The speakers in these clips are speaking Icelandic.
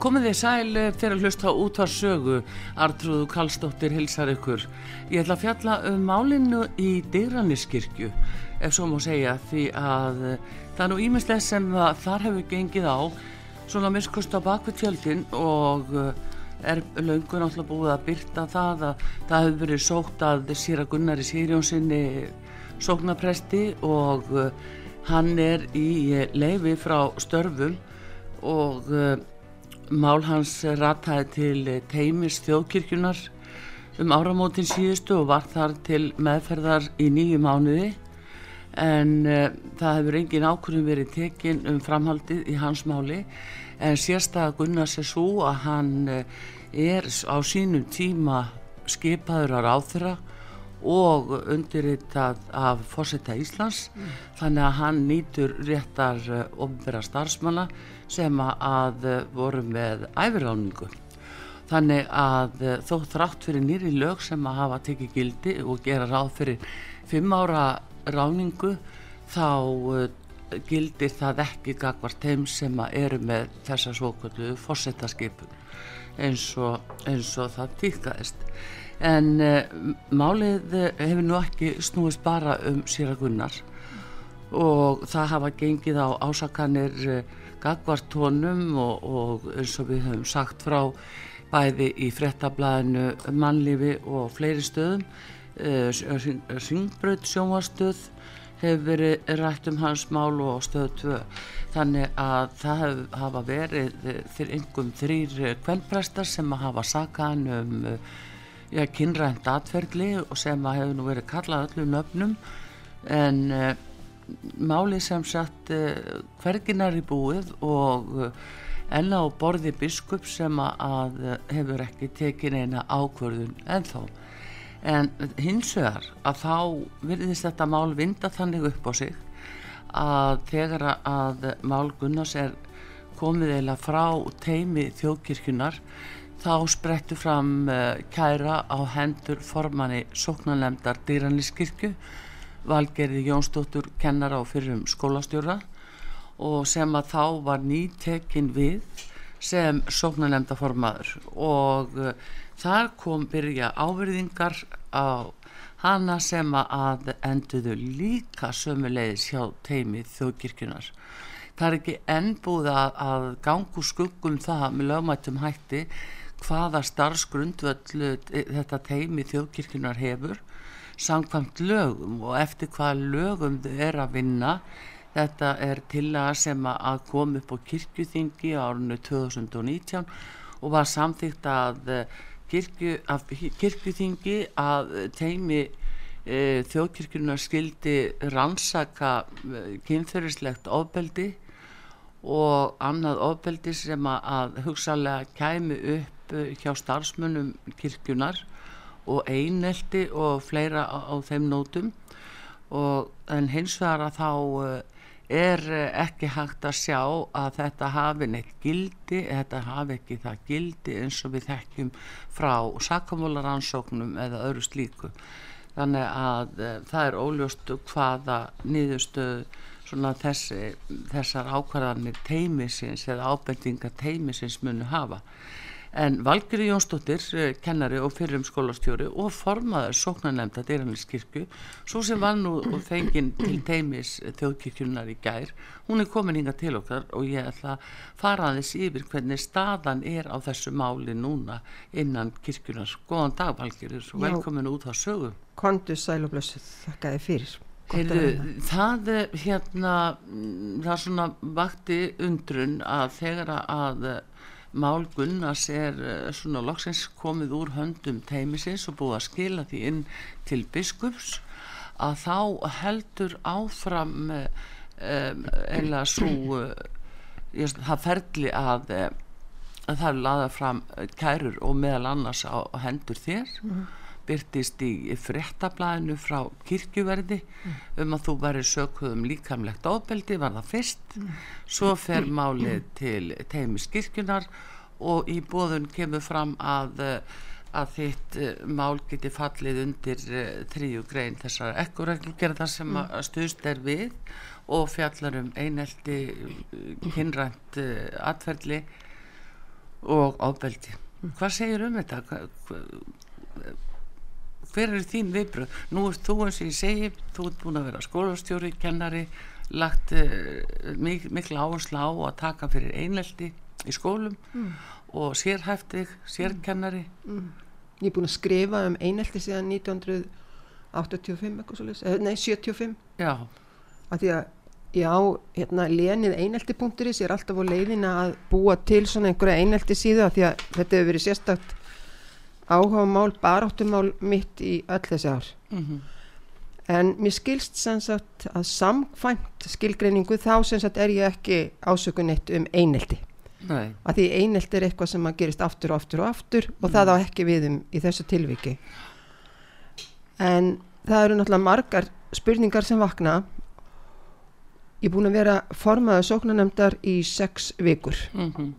Komið þið sæl fyrir að hlusta út á sögu, Artrúðu Kallstóttir hilsar ykkur. Ég ætla að fjalla um málinu í Digranisskirkju, ef svo má segja, því að það er nú ímislega sem þar hefur gengið á, svona miskust á bakvið tjöldin og er laungun alltaf búið að byrta það að það hefur verið sókt að Sýra Gunnari Sýrjónsinni sóknapresti og hann er í leifi frá störfum og Mál hans rataði til teimis þjóðkirkjunar um áramótin síðustu og var þar til meðferðar í nýju mánuði. En uh, það hefur engin ákvörðum verið tekinn um framhaldið í hans máli. En sérstaklega Gunnar sé svo að hann uh, er á sínum tíma skipaður á ráþurra og undirritað af fórsetta Íslands. Mm. þannig að hann nýtur réttar uh, ofnbæra starfsmanna sem að voru með æfirráningu þannig að þó þrátt fyrir nýri lög sem að hafa tekið gildi og gera ráð fyrir fimm ára ráningu þá gildir það ekki gagvart þeim sem að eru með þessa svoköldu fórsetaskipun eins og, eins og það týrkaðist en málið hefur nú ekki snúist bara um Sýra Gunnar og það hafa gengið á ásakanir uh, gagvart honum og, og eins og við höfum sagt frá bæði í frettablaðinu mannlífi og fleiri stöðum uh, Ringbröð sjónvastöð hefur verið rætt um hans mál og stöð 2 þannig að það hef, hafa verið fyrir einhverjum þrýr kvennprestar sem hafa sakaðan um kynrænt atferðli og sem hefur nú verið kallað öllum nöfnum. En máli sem sagt uh, hverginar í búið og uh, enna á borði biskup sem að hefur ekki tekin eina ákvörðun ennþá. En hins vegar að þá virðist þetta mál vinda þannig upp á sig að þegar að mál Gunnars er komið eila frá teimi þjóðkirkjunar þá sprettu fram kæra á hendur formanni sóknarlemdar dýranlískirkju Valgerði Jónsdóttur kennar á fyrrum skólastjóra og sem að þá var nýtekin við sem sóknarlemdaformaður og uh, þar kom byrja áverðingar á hana sem að enduðu líka sömulegis hjá teimi þjóðkirkjunar það er ekki enn búið að, gangu skuggum það með lögmættum hætti hvaða starfsgrundvöldu þetta teimi þjóðkirkjunar hefur samkvæmt lögum og eftir hvaða lögum þau er að vinna. Þetta er til að sem að kom upp á kirkjuþingi á árunnu 2019 og var samþýgt að kirkju, af kirkjuþingi að teimi e, þjóðkirkjunar skildi rannsaka e, kynferðislegt ofbeldi og annað ofbeldi sem að hugsalega kæmi upp hjá starfsmönnum kirkjunar og einelti og fleira á, á þeim nótum. Og en hins vegar að þá er ekki hægt að sjá að þetta hafi neitt gildi, þetta hafi ekki það gildi eins og við þekkjum frá sakamólaransóknum eða öðru slíku. Þannig að e, það er óljóst hvaða nýðustu svona þessi, þessar ákvarðanir teimisins eða ábendinga teimisins munu hafa en Valgeri Jónsdóttir kennari og fyrrum skólastjóri og formaður sóknarnemnda dýranlískirkju svo sem var nú fenginn til teimis þjóðkirkjunar í gær hún er komin hinga til okkar og ég ætla að fara aðeins yfir hvernig staðan er á þessu máli núna innan kirkjunar góðan dag Valgeri og velkomin út á sögu. Kondu sælublössu þakka þið fyrir. Heyrðu, það hérna það svona vakti undrun að þegar að Mál Gunnars er svona loksins komið úr höndum teimisins og búið að skila því inn til biskups að þá heldur áfram um, eða svo uh, það ferli að, að það er laðað fram kærur og meðal annars á hendur þér mm -hmm. Byrtist í frettablaðinu frá kirkjuverði um að þú verið sökuðum líkamlegt ofbeldi var það fyrst svo fer málið til teimis kirkjunar og í bóðun kemur fram að eh, að þitt uh, mál geti fallið undir uh, þrjú grein þessar ekkureglugerða sem mm. stuðst er við og fjallar um einelti uh, kynrænt atverðli og ábeldi mm. hvað segir um þetta hva, hva, hver er þín viðbröð nú er þú eins og ég segi þú ert búin að vera skólastjóri, kennari lagt mik mikla áherslu á að taka fyrir einelti í skólum mm. og sérhæftig, sérkennari. Mm. Ég er búin að skrifa um einelti síðan 1985 eitthvað svolítið, nei 75 Já. Að Því að já, hérna lenið einelti.is ég er alltaf á leiðina að búa til svona einhverja einelti síðu að því að þetta hefur verið sérstakt áhuga mál, baráttumál mitt í öll þessi ár mm -hmm. en mér skilst sem sagt að samkvæmt skilgreiningu þá sem sagt er ég ekki ásökun eitt um einelti Nei. að því einelt er eitthvað sem gerist aftur og aftur og aftur og mm. það á ekki viðum í þessu tilviki en það eru náttúrulega margar spurningar sem vakna ég er búin að vera formaða sóknanemdar í sex vikur mm -hmm.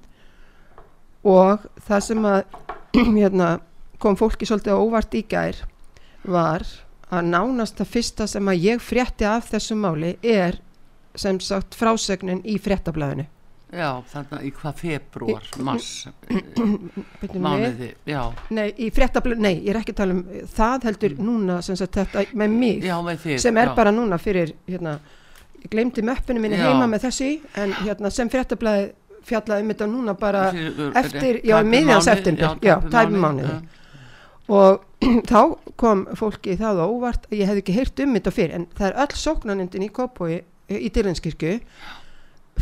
og það sem að hérna, kom fólki svolítið óvart í gær var að nánast það fyrsta sem að ég frétti af þessu máli er sem sagt frásögnin í fréttablaðinu Já, þannig að í hvað februar, mars, mánuði, já. Nei, í fréttablöð, nei, ég er ekki að tala um það heldur mm. núna sem sagt þetta með mig, já, með þig, sem er já. bara núna fyrir, hérna, ég glemdi möppinu minni heima með þessi, en hérna sem fréttablöð fjallaði um þetta núna bara fyrir, eftir, já, miðjans eftir, já, tæfum mánuði. Og þá kom fólki það óvart, ég hef ekki heyrt um þetta fyrir, en það er öll sóknanindin í Kópói, í Dyrlenskirkju,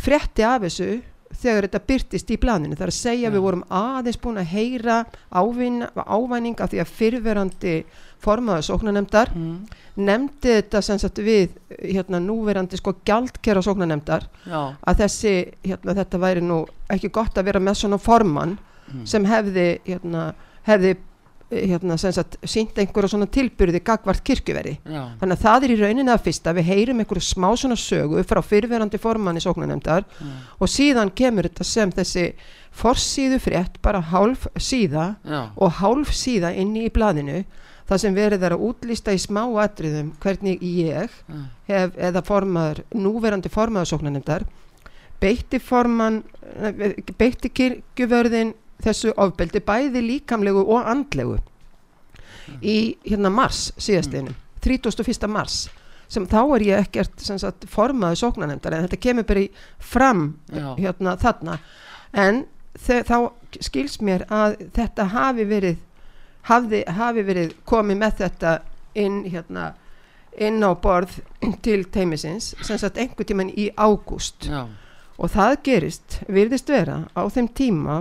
frétti af þessu þegar þetta byrtist í planinu þar að segja ja. við vorum aðeins búin að heyra ávæning af því að fyrverandi formaðu sóknanemdar mm. nefndi þetta sem sagt við hérna núverandi sko gjaldkera sóknanemdar Já. að þessi hérna þetta væri nú ekki gott að vera með svona formann mm. sem hefði hérna hefði hérna, sínt einhverja svona tilbyrði gagvart kirkjuveri þannig að það er í rauninni að fyrsta. Við heyrum einhverju smá svona sögu frá fyrirverandi formann í sóknanemndar og síðan kemur þetta sem þessi forsíðu frétt bara hálf síða Já. og hálf síða inni í bladinu það sem verið er að útlýsta í smá atriðum hvernig ég hef eða formaður, núverandi formaður sóknanemndar beitti formann beitti kirkjuvörðin þessu ofbeldi bæði líkamlegu og andlegu mm. í hérna mars síðastleginu, mm. 31. mars sem þá er ég ekkert sagt, formaði sóknanemdar en þetta kemur bara í fram hérna þarna en þá skils mér að þetta hafi verið hafi, hafi verið komið með þetta inn hérna inn á borð til teimisins sem sagt einhver tíman í ágúst og það gerist virðist vera á þeim tíma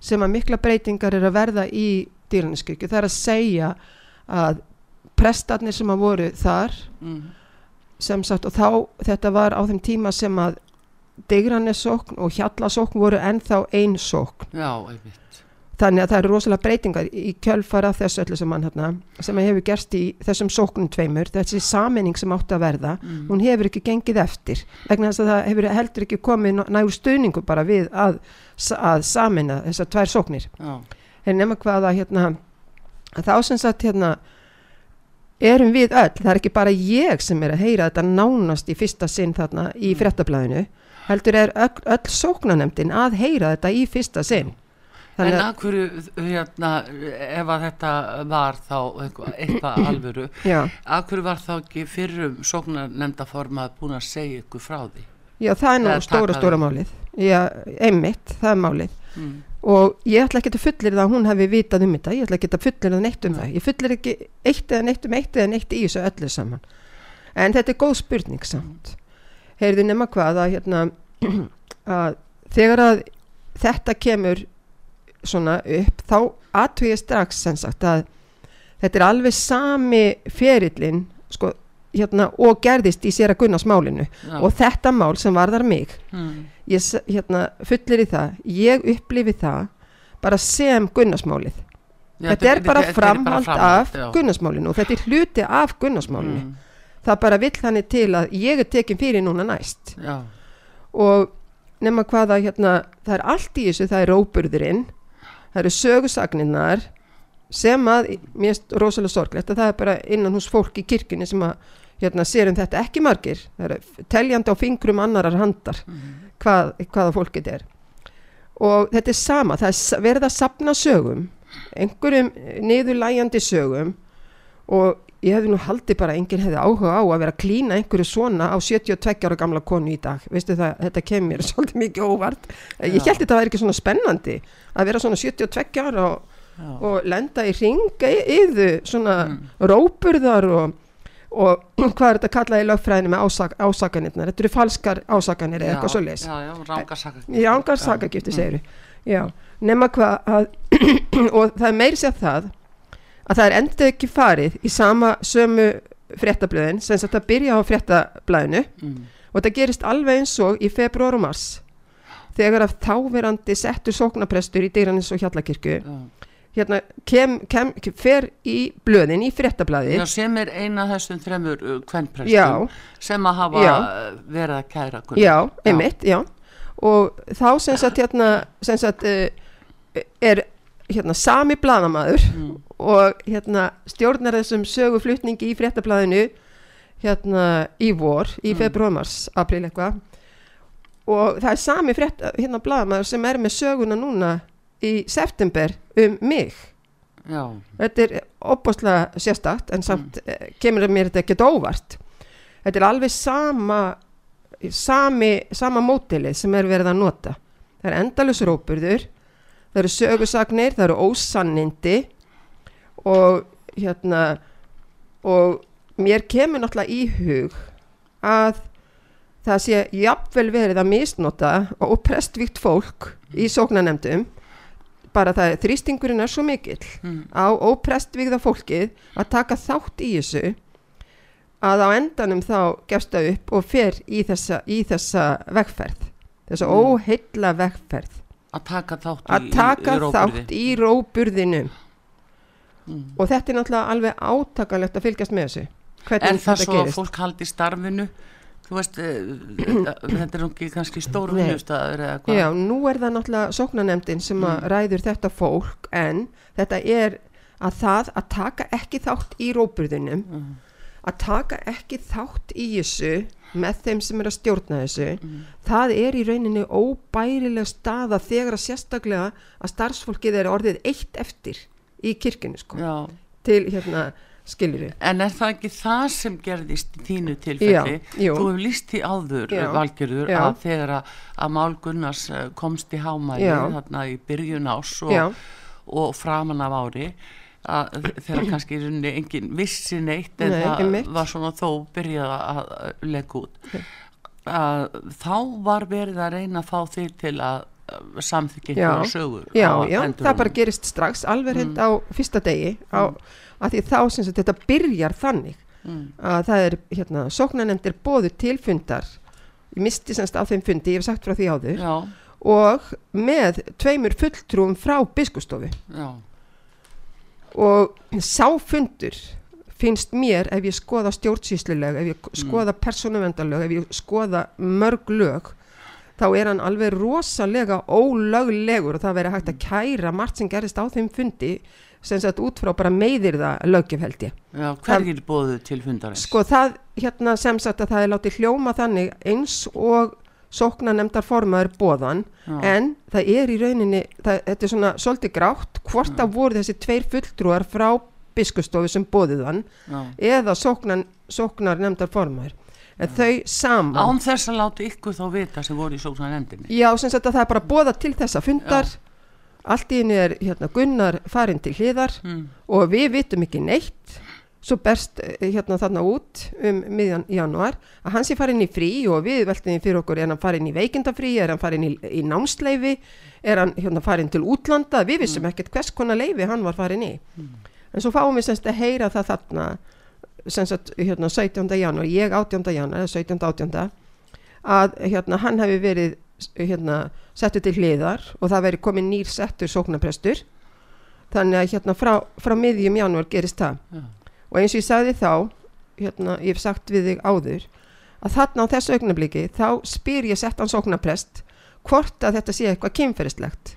sem að mikla breytingar er að verða í dýraniskirkju. Það er að segja að prestarnir sem að voru þar mm. sem sagt og þá þetta var á þeim tíma sem að dýranisókn og hjallasókn voru ennþá einn sókn. Já, þannig að það eru rosalega breytingar í kjölfara þessu öllu sem, hérna, sem hefur gerst í þessum sóknum tveimur þessi saminning sem átti að verða mm. hún hefur ekki gengið eftir vegna þess að það hefur heldur ekki komið nægur stuðningu bara við að, að samina þessar tvær sóknir en nema hvaða hérna, þá sem sagt hérna erum við öll, það er ekki bara ég sem er að heyra þetta nánast í fyrsta sinn þarna í mm. frettablaðinu heldur er öll, öll sóknanemdin að heyra þetta í fyrsta sinn En að hverju, hérna, ef að þetta var þá eitthvað alvöru, hverju var þá ekki fyrrum sóknarnemdaformað búin að segja ykkur frá því? Já, það er nú stóra, stóra málið. Já, einmitt, það er málið. Mm. Og ég ætla ekki að fullir það að hún hefði vitað um þetta, ég ætla ekki að fullir það neitt um það. Ég fullir ekki eitt eða neitt um eitt eða neitt í þessu öllu saman. En þetta er góð spurning samt. Heyrðu nema hvað að, hérna, að þegar að þetta kemur svona upp þá ég strax sagt að þetta er alveg sami ferillin sko hérna og gerðist í sér að gunna smálinu Já. og þetta mál sem varðar mig mm. ég hérna fullir í það ég upplifi það bara sem gunnasmálið Já, þetta er bara framhald af Gunnarsmálinu og þetta er hluti af Gunnarsmálinu mm. það bara vill hann til að ég er tekin fyrir núna næst já. og nema hvaða hérna, það er allt í þessu, það er róburðurinn það eru sögursagninnar sem að, mér finnst rosalega sorglegt að það er bara innan hús fólk í kirkunni sem að hérna, sér um þetta ekki margir það er teljandi á fingrum annarar handar mm. hvað, hvaða fólk þetta er og þetta er sama, það er verið að sapna sögum einhverjum niðurlægjandi sögum og ég hefði nú haldið bara enginn hefði áhuga á að vera að klína einhverju svona á 72 ára gamla konu í dag. Veistu það, þetta kemur svolítið mikið óvart. Já. ég held þetta að vera ekki svona spennandi að vera svona 72 ára og, og lenda í ringa yðu svona mm. róburðar og, og hvað er þetta kallað í lögfræðinu með ásak, ásakanirna þetta eru falskar ásakanir eða eitthvað svo leys rángarsakagifti segir við nema hvað og það er meiri sér það að það er endið ekki farið í sama sömu fréttablöðin sem þetta byrja á fréttablaðinu mm. og þetta gerist alveg eins og í februar og mars þegar að þáverandi settur sóknaprestur í Dýranis og Hjallakirkju mm. hérna kem, kem, fer í blöðin í fréttablaði sem er eina þessum þremur uh, kvennprestum sem að hafa já. verið að kæra kunni. Já, einmitt, já og þá sem sagt hérna sem sagt uh, er hérna sami bladamæður mm. og hérna stjórnar þessum söguflutningi í fréttablaðinu hérna í vor, í mm. februarmars, april eitthvað og það er sami hérna bladamæður sem er með söguna núna í september um mig Já. þetta er opbúslega sérstakt en samt mm. Eh, kemur mér þetta ekkert óvart þetta er alveg sama sami, sama mótili sem er verið að nota það er endalusrópurður það eru sögursagnir, það eru ósannindi og hérna og mér kemur náttúrulega í hug að það sé jafnvel verið að misnota og prestvíkt fólk í sóknanemdum bara það er þrýstingurinn er svo mikill mm. á óprestvíkða fólkið að taka þátt í þessu að á endanum þá gefst það upp og fer í þessa, í þessa vegferð þessa mm. óheilla vegferð að taka þátt í, að taka í, í þátt í róburðinu mm. og þetta er náttúrulega alveg átakalegt að fylgjast með þessu Hvernig en það svo gerist? að fólk haldi starfinu þú veist eh, þetta er ekki kannski stóru vinnustæður já, nú er það náttúrulega sóknanemdin sem mm. ræður þetta fólk en þetta er að það að taka ekki þátt í róburðinum mm. Að taka ekki þátt í þessu með þeim sem er að stjórna þessu mm. það er í rauninni óbærilega staða þegar að sérstaklega að starfsfólkið er orðið eitt eftir í kirkunu sko Já. til hérna skiljur við En er það ekki það sem gerðist í þínu tilfelli? Já, þú hefur líst í áður Já. valgjörður að þegar að, að Mál Gunnars eh, komst í hámæli þarna í byrjun ás og, og framan af ári að þegar kannski engin vissi neitt en Nei, það einmitt. var svona þó byrjað að leggja út að þá var verið að reyna að fá því til að samþykja einhverja sögur já, já, það bara gerist strax alveg mm. hitt á fyrsta degi á, mm. að því þá sem þetta byrjar þannig mm. að það er hérna, sóknanemndir bóðu tilfundar ég misti semst á þeim fundi, ég hef sagt frá því áður já. og með tveimur fulltrúum frá biskustofi já og sáfundur finnst mér ef ég skoða stjórnsýsluleg ef ég mm. skoða persónuvendalög ef ég skoða mörg lög þá er hann alveg rosalega ólöglegur og það verið hægt að mm. kæra margt sem gerist á þeim fundi sem sett út frá bara meðir það lögjum held ég Já, hverjir bóðu til fundarins? Sko það, hérna sem sagt að það er látið hljóma þannig eins og sókna nefndar formaður bóðan Já. en það er í rauninni það, þetta er svona svolítið grátt hvort að voru þessi tveir fulltrúar frá biskustofi sem bóðið hann Já. eða sóknan, sóknar nefndar formaður en Já. þau saman Án þess að láta ykkur þá vita sem voru í sóknar nefndinni Já, sem sagt að það er bara bóða til þessa fundar allt í henni er hérna, Gunnar farin til hliðar mm. og við vitum ekki neitt svo berst eh, hérna þarna út um miðjan januar að hans er farin í frí og við veltum því fyrir okkur er hann farin í veikindafrí, er hann farin í, í námsleifi, er hann hérna farin til útlanda, við vissum mm. ekkert hvers konar leifi hann var farin í mm. en svo fáum við semst að heyra það þarna semst hérna 17. januar, ég 18. januar 17. 18. að hérna hann hefði verið hérna settu til hliðar og það veri komið nýr settur sóknaprestur þannig að hérna frá, frá miðjum janúar gerist það Já. Og eins og ég sagði þá hérna, ég hef sagt við þig áður að þarna á þessu augnabliki þá spyr ég settan sóknaprest hvort að þetta sé eitthvað kynferðislegt.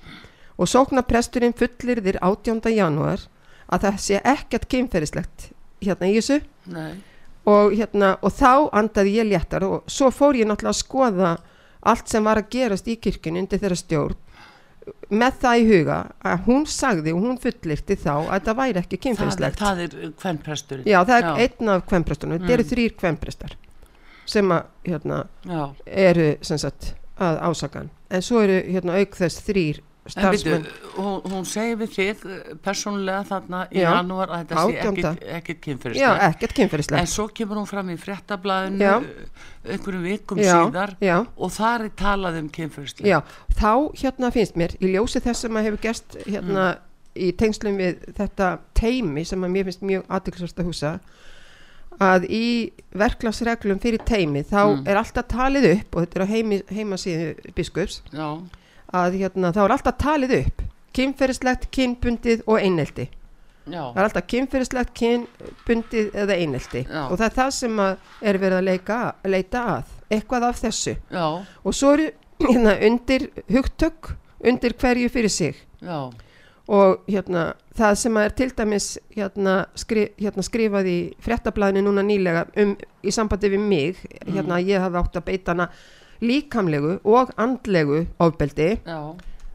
Og sóknapresturinn fullir þér 18. janúar að það sé ekkert kynferðislegt hérna í þessu. Og, hérna, og þá andaði ég léttar og svo fór ég náttúrulega að skoða allt sem var að gerast í kirkun undir þeirra stjórn með það í huga að hún sagði og hún fullirti þá að það væri ekki kynferðislegt. það, það er kvennpresturinn já það er Já. einn af kvennpresturinn mm. þetta eru þrýr kvennprestar sem að hérna, eru sagt, að ásakan en svo eru hérna, auk þess þrýr starfsmenn. hún, hún segi við þig eh, persónulega þarna í janúar að þetta sé ekkert kynferðislegt. En svo kemur hún fram í frettablaðinu einhverjum vikum já, síðar já. og þar er talað um kynferðislegt. Já, þá hérna finnst mér í ljósi þess sem að hefur gerst hérna mm. í tengslum við þetta teimi sem að mér finnst mjög aðdeklisvart að húsa að í verklagsreglum fyrir teimi þá mm. er alltaf talið upp og þetta er á heimi, heimasíðu biskups já að hérna, þá er alltaf talið upp kynferðislegt, kynbundið og einelti Já. það er alltaf kynferðislegt, kynbundið eða einelti Já. og það er það sem er verið að leika, leita að eitthvað af þessu Já. og svo eru hérna, undir hugtök undir hverju fyrir sig og hérna það sem er til dæmis hérna, skri, hérna skrifað í frettablaðinu núna nýlega um, í sambandi við mig hérna mm. ég hafði átt að beita hana líkamlegu og andlegu ofbeldi Já.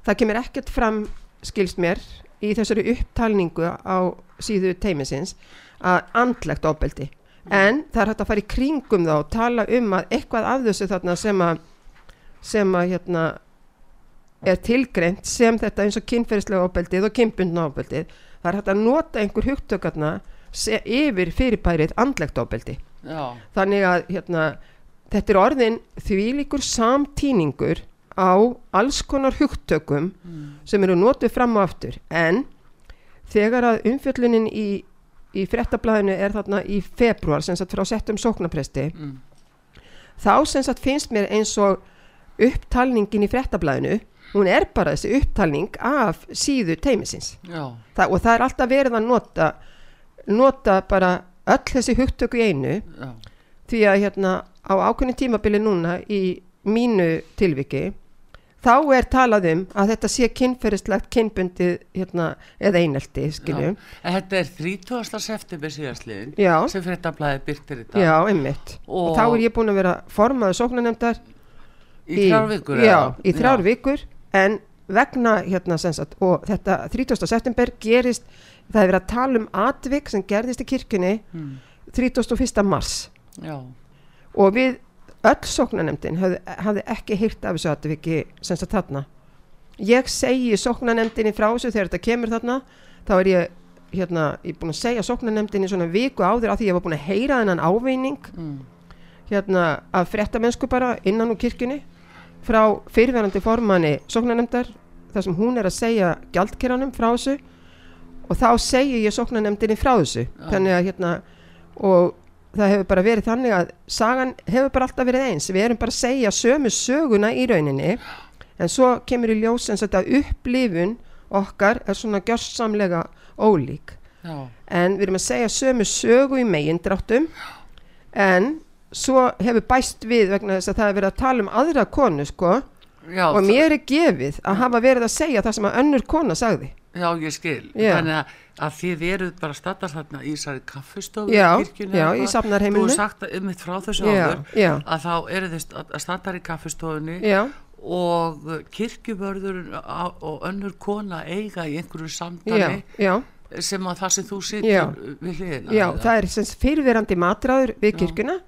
það kemur ekkert fram skilst mér í þessari upptalningu á síðu teimisins að andlegt ofbeldi mm. en það er hægt að fara í kringum þá og tala um að eitthvað af þessu þarna sem að sem að hérna er tilgreint sem þetta eins og kynferðislega ofbeldið og kynbundna ofbeldið það er hægt að nota einhver hugtökarna yfir fyrirbærið andlegt ofbeldi Já. þannig að hérna þetta er orðin því líkur samtíningur á alls konar hugtökum mm. sem eru nótuð fram og aftur en þegar að umfjöllunin í, í frettablaðinu er þarna í februar sem sagt frá settum sóknapresti mm. þá sem sagt finnst mér eins og upptalningin í frettablaðinu hún er bara þessi upptalning af síðu teimisins Þa, og það er alltaf verið að nota nota bara öll þessi hugtöku í einu Já. því að hérna á ákveðin tímabili núna í mínu tilviki þá er talað um að þetta sé kynferðislegt kynbundið hérna, eða einelti skilju Þetta er 30. september síðastliðin sem fyrir þetta blæði byrktir þetta Já, einmitt og, og þá er ég búin að vera formaðu sóknanemndar í þrjár vikur Já, í þrjár vikur en vegna hérna sagt, og þetta 30. september gerist það er verið að tala um atvik sem gerðist í kirkunni hmm. 31. mars Já og við öll sóknanemdin hafði, ekki hýrt af þessu atviki semst að þarna ég segi sóknanemdini frá þessu þegar þetta kemur þarna þá er ég hérna, ég er búin að segja sóknanemdini svona viku áður af því ég var búin að heyra þennan áveining mm. hérna af frettamennsku bara innan úr kirkjunni frá fyrirverandi formanni sóknanemdar þar sem hún er að segja gjaldkeranum frá þessu og þá segi ég sóknanemdini frá þessu ja. þannig að hérna og það hefur bara verið þannig að sagan hefur bara alltaf verið eins. Við erum bara að segja sömu söguna í rauninni en svo kemur í ljós eins og þetta upplifun okkar er svona gjörsamlega ólík. Já. en við erum að segja sömu sögu í megin dráttum en svo hefur bæst við vegna þess að það hefur verið að tala um aðra konu sko. Já, og mér er gefið að hafa verið að segja það sem að önnur kona sagði Já, ég skil. Já. Þannig að, að þið eruð bara að starta þarna í þessari kaffustofu já, í kirkjunni. Já, í safnarheiminu. Þú sagt um mitt frá þessu áður að þá eru þið að starta í kaffustofunni og kirkjubörður og önnur kona eiga í einhverju samtali sem að það sem þú sittur við hliðina. Já, það er fyrirverandi matræður við kirkjuna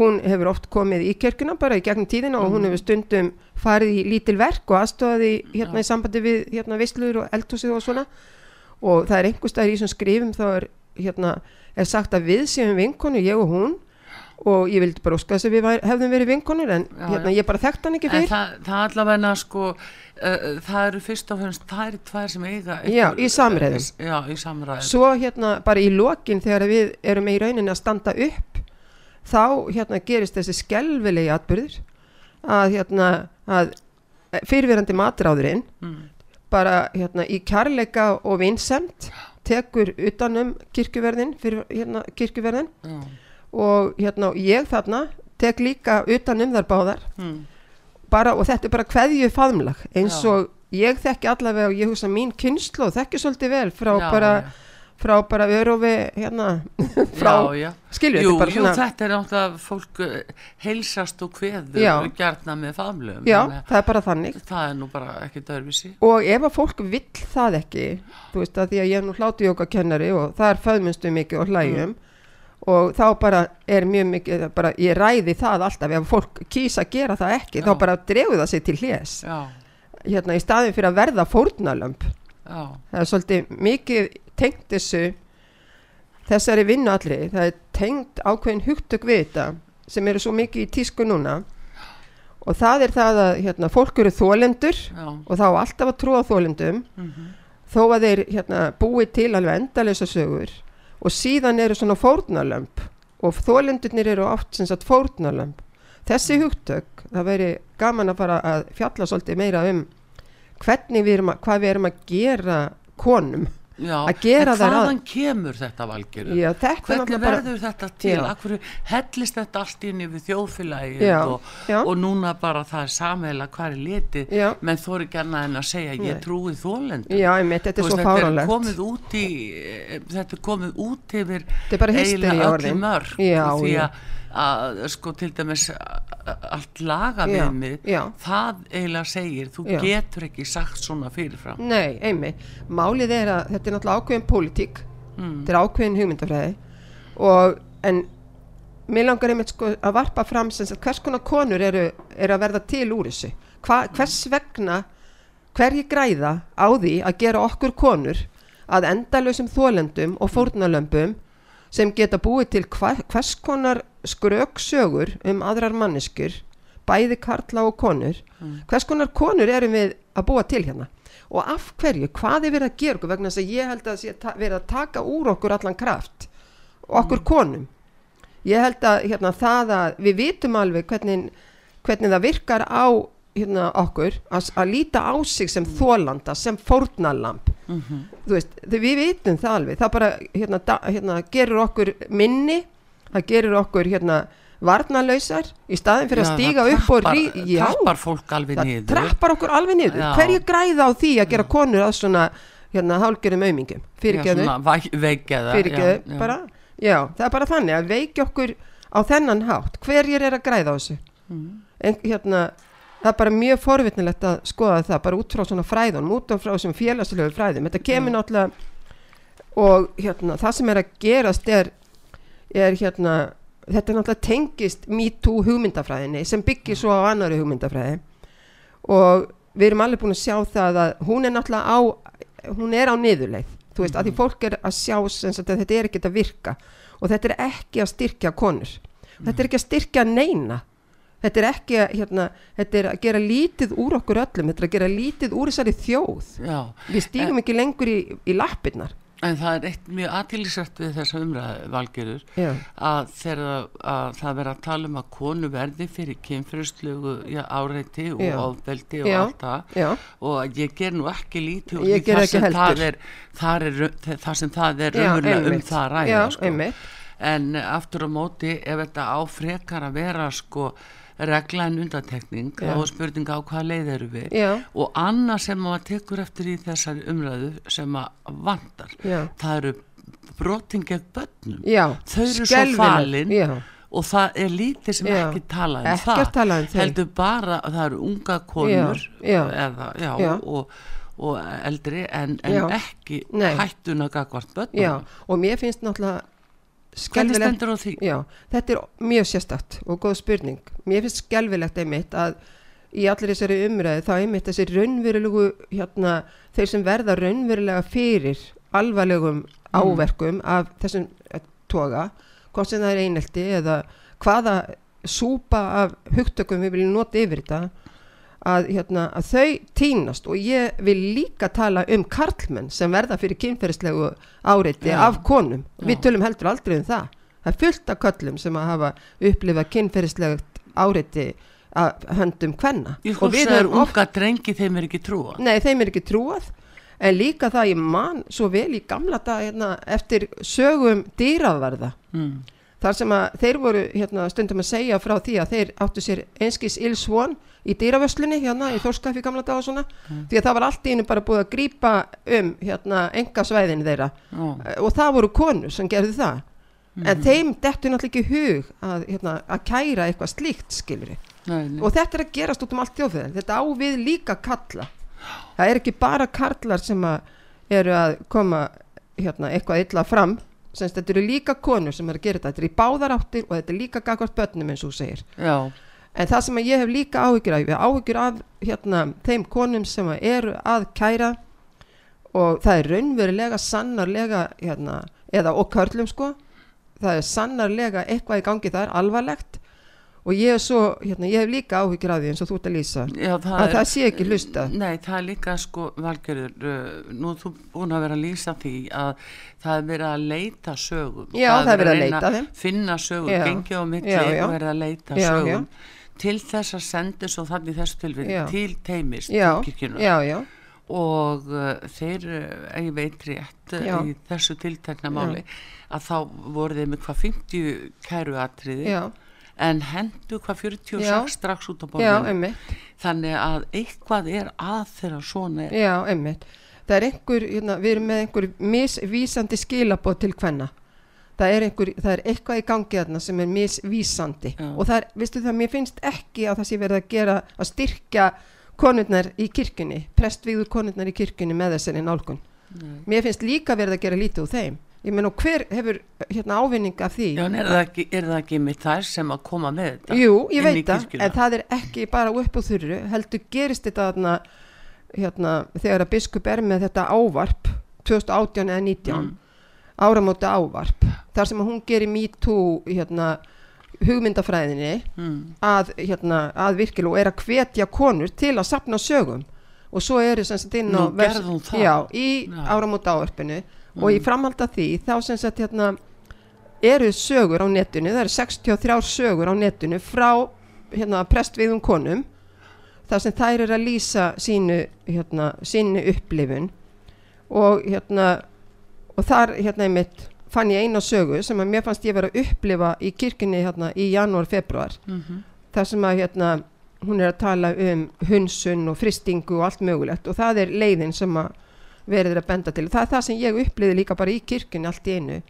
hún hefur oft komið í kirkuna bara í gegnum tíðina mm. og hún mm. hefur stundum farið í lítil verk og aðstofaði hérna ja. í sambandi við hérna visslur og eldhúsið og svona og það er einhver staðir í þessum skrifum þá er hérna er sagt að við séum vinkonu, ég og hún og ég vildi bara óska þess að við var, hefðum verið vinkonur en já, hérna, ég bara þekkt hann ekki fyrir en það, það allavegna sko uh, það eru fyrst og fyrst, það eru tvær sem eiga já, í samræðum já, í samræðum svo hérna bara í lokin þegar við erum í rauninni að standa upp þá hérna gerist þessi skelvilegi atbyrður að hérna að fyrirverandi matráðurinn mm. bara hérna í kærleika og vinsemt tekur utanum kirkjuverðin fyrir hérna kirkjuverðin mm. og hérna ég þarna tek líka utanum þar báðar mm. bara og þetta er bara hverju faðmlag eins Já. og ég þekki allavega og ég hugsa mín kynslu og þekki svolítið vel frá Já, bara ja frá bara örufi hérna frá, skilju þetta bara svona Jú, þetta er náttúrulega fólk eh, heilsast og hveður gertna með famlum Já, það er bara þannig. Það er nú bara ekki dörfisi Og ef að fólk vill það ekki þú veist að því að ég er nú hláti jókakennari og það er föðmunstu mikið og hlægjum mm. og þá bara er mjög mikið bara, ég ræði það alltaf ef fólk kýsa að gera það ekki Já. þá bara dregu það sig til hljés hérna í staðin fyrir að verða fórnalömp það er svolítið mikið tengt þessu þessari vinnu allri. Það er tengt ákveðin hugtök við þetta sem eru svo mikið í tísku núna. Og það er það að hérna, fólk eru þólendur Já. og þá alltaf að trúa þólendum mm -hmm. þó að þeir hérna, búi til alveg endalesa sögur. Og síðan eru svona fórnalömp og þólendurnir eru oft sem sagt fórnalömp þessi hugtök, það veri gaman að fara að fjalla svolítið meira um hvernig við erum að, hvað við erum að gera konum. Já, að gera það hvaðan kemur þetta valgjörður hvernig verður bara, þetta til? Akkur, hellist þetta allt inn yfir þjóðfélagi og, og núna bara það er samheila hvar er litið? Menn þú eru gerna en að segja ég trúi þólendur þetta er svo fáránlegt. þetta er komið út yfir eiginlega öllu mörg því að að sko til dæmis allt laga við mig það eiginlega segir, þú já. getur ekki sagt svona fyrirfram. Nei, einmi, málið er að þetta er náttúrulega ákveðin pólitík, mm. þetta er ákveðin hugmyndafræði. Og en mér langar einmitt sko að varpa fram sem að hvers konar konur eru, eru að verða til úr þessu. Hva, hvers vegna hverji græða á því að gera okkur konur að endalösum þólendum og fórnalömpum sem geta búið til hvers konar skröksögur um aðrar manneskur bæði karla og konur mm. hvers konar konur erum við að búa til hérna og af hverju, hvað er verið að gera okkur vegna þess að ég held að það verið að taka úr okkur allan kraft og okkur mm. konum ég held að hérna, það að við vitum alveg hvernig, hvernig það virkar á hérna, okkur að, að líta á sig sem þólanda, sem fórnalamp mm -hmm. þú veist, við vitum það alveg. Það bara hérna, da, hérna, gerur okkur minni það gerur okkur hérna varnalöysar í staðin fyrir já, að stíga upp trappar, og rí, já, trappar fólk alveg niður. trappar okkur alveg niður. Já. hverju græða á því að gera konur að svona hérna hálgjörum auðmingum fyrirgeðu fyrirgeðu bara já það er bara þannig að veiki okkur á þennan hátt. Hverjir er að græða á þessu? Mm. en hérna það er bara mjög forvitnilegt að skoða það bara út frá svona fræðunum, út frá þessum félagslegu fræðum, þetta kemur mm. náttúrulega og hérna það sem er að gerast er, er hérna þetta er náttúrulega tengist MeToo hugmyndafræðinni sem byggir svo á annari hugmyndafræði og við erum alveg búin að sjá það að hún er náttúrulega á hún er á niðurleið, þú veist, mm. að því fólk er að sjá sem að þetta er ekkert að virka og þetta er ekki að styrkja konur, mm. þetta er ekki að styrkja neina þetta er ekki að, hérna, þetta er að gera lítið úr okkur öllum, þetta er að gera lítið úr þessari þjóð. Já, við stígum en, ekki lengur í, í lappirnar. En það er eitt mjög aðtílisrætt við þessa umræðu valgerur að þegar að það verður að tala um að konu verði fyrir kynfyrstlögu áreiti og áðveldi og allt það. Og ég ger nú ekki lítið og það sem það er, það er það sem það er umræðu um það ræða sko. en aftur á móti ef þetta áfrekar að vera sko regla en undantekning þá er spurninga á hvað leið eru við. Já. og annað sem maður tekur eftir í þessari umræðu sem maður vandar Já. það eru broting gegn börnum. Já. þau eru Skelvinu. svo falin og það er lítið sem ekki tala um það. tala um heldur bara að það eru unga konur eða, og, og eldri en, en ekki hættun að gagvart börnum. Og mér finnst náttúrulega Já, þetta er mjög sérstatt og góð spurning. Mér finnst skelvilegt einmitt að í allir þessari umræði þá einmitt þessi raunverulegu, hérna, þeir sem verða raunverulega fyrir alvarlegum mm. áverkum af þessum eh, toga, hvort sem það er einelti eða hvaða súpa af hugtökum við viljum nota yfir þetta að, hérna, að þau týnast og ég vil líka tala um karlmenn sem verða fyrir kynferðislegu áreiti ja. af konum. Ja. við tölum heldur aldrei um það. Það er fullt af köllum sem að hafa upplifað kynferðislegt áreiti að höndum hvenna Ég sko að það er unga drengi þeim er ekki trúað. Nei, þeim er ekki trúað. En líka það ég man svo vel í gamla dag hérna, eftir sögum dýravarða. Mm. Þar sem að þeir voru hérna, stundum að segja frá því að þeir áttu sér einskis ilsvon í dýravöslunni hérna í Þórskafi gamla dag og svona mm. því að það var allt í einu bara búið að grýpa um hérna enga svæðin þeirra oh. og það voru konur sem gerði það. Mm. en þeim dettu náttúrulega ekki hug að, hérna, að kæra eitthvað slíkt skilri og þetta er að gerast út um allt þjóðfæðan þetta ávið líka kalla það er ekki bara karlar sem að eru að koma hérna, eitthvað illa fram Senst, þetta eru líka konur sem er að gera þetta. Þetta er í báðar áttir og þetta er líka gagvart börnum eins og segir. Já. en það sem ég hef líka áhyggjur af áhyggjur af hérna, þeim konum sem eru að kæra og það er raunverulega sannarlega hérna, eða og körlum sko það er sannarlega eitthvað í gangi það er alvarlegt og ég, svo, hérna, ég hef líka áhyggjur af því eins og þú ert að lýsa. Já, það að er, það sé ekki hlusta Nei, það er líka sko valgjörður uh, nú er þú búin að vera að lýsa því að það er verið að leita sögum. Já, það er verið að leita þeim. finna sögum, gengja á milli já, já. og verið að leita já, sögum. Til þess að senda svo þannig þessu tilvíð til teimist til kirkjuna og uh, þeir, uh, ég veit rétt uh, í þessu tiltekna máli að þá voru þeim eitthvað 50 kæruatriði. Já en hendu hvað 46 já, strax út á borðinu þannig að eitthvað er að þeirra svona er. Já, einmitt. Það er einhver, hérna, við erum með einhver misvísandi skilabóð til hvenna það er, einhver, það er eitthvað í gangi þarna sem er misvísandi. Já. og það er, vistu það, mér finnst ekki að það sé verið að gera, að styrkja konurnar í kirkuni, prestvíður konurnar í kirkuni með þessari nálgun. Nei. mér finnst líka verið að gera lítið úr þeim ég menn og hver hefur hérna ávinning af því Já, er það ekki, er það ekki með þær sem að koma með þetta? Jú, ég veit það, en það er ekki bara upp á þurru, heldur gerist þetta þarna, hérna, þegar að biskup er með þetta ávarp 2018 eða 19 mm. áramóta ávarp, þar sem hún gerir me too, hérna hugmyndafræðinni mm. að, hérna, að virkilega og er að hvetja konur til að sapna sögum og svo er það inn á vers, já, í áramóta ávarpinu. Og í framhald af því þá sem sagt hérna eru sögur á netinu, það eru 63 sögur á netinu frá hérna prestviðum konum þar sem þær eru að lýsa sínu hérna, sínu upplifun. Og hérna og þar hérna einmitt fann ég eina sögu sem að mér fannst ég verið að upplifa í kirkini hérna í janúar, februar mm -hmm. þar sem að hérna hún er að tala um hunsun og fristingu og allt mögulegt. Og það er leiðin sem að verið að benda til það er það sem ég uppliði líka bara í kirkun allt í einu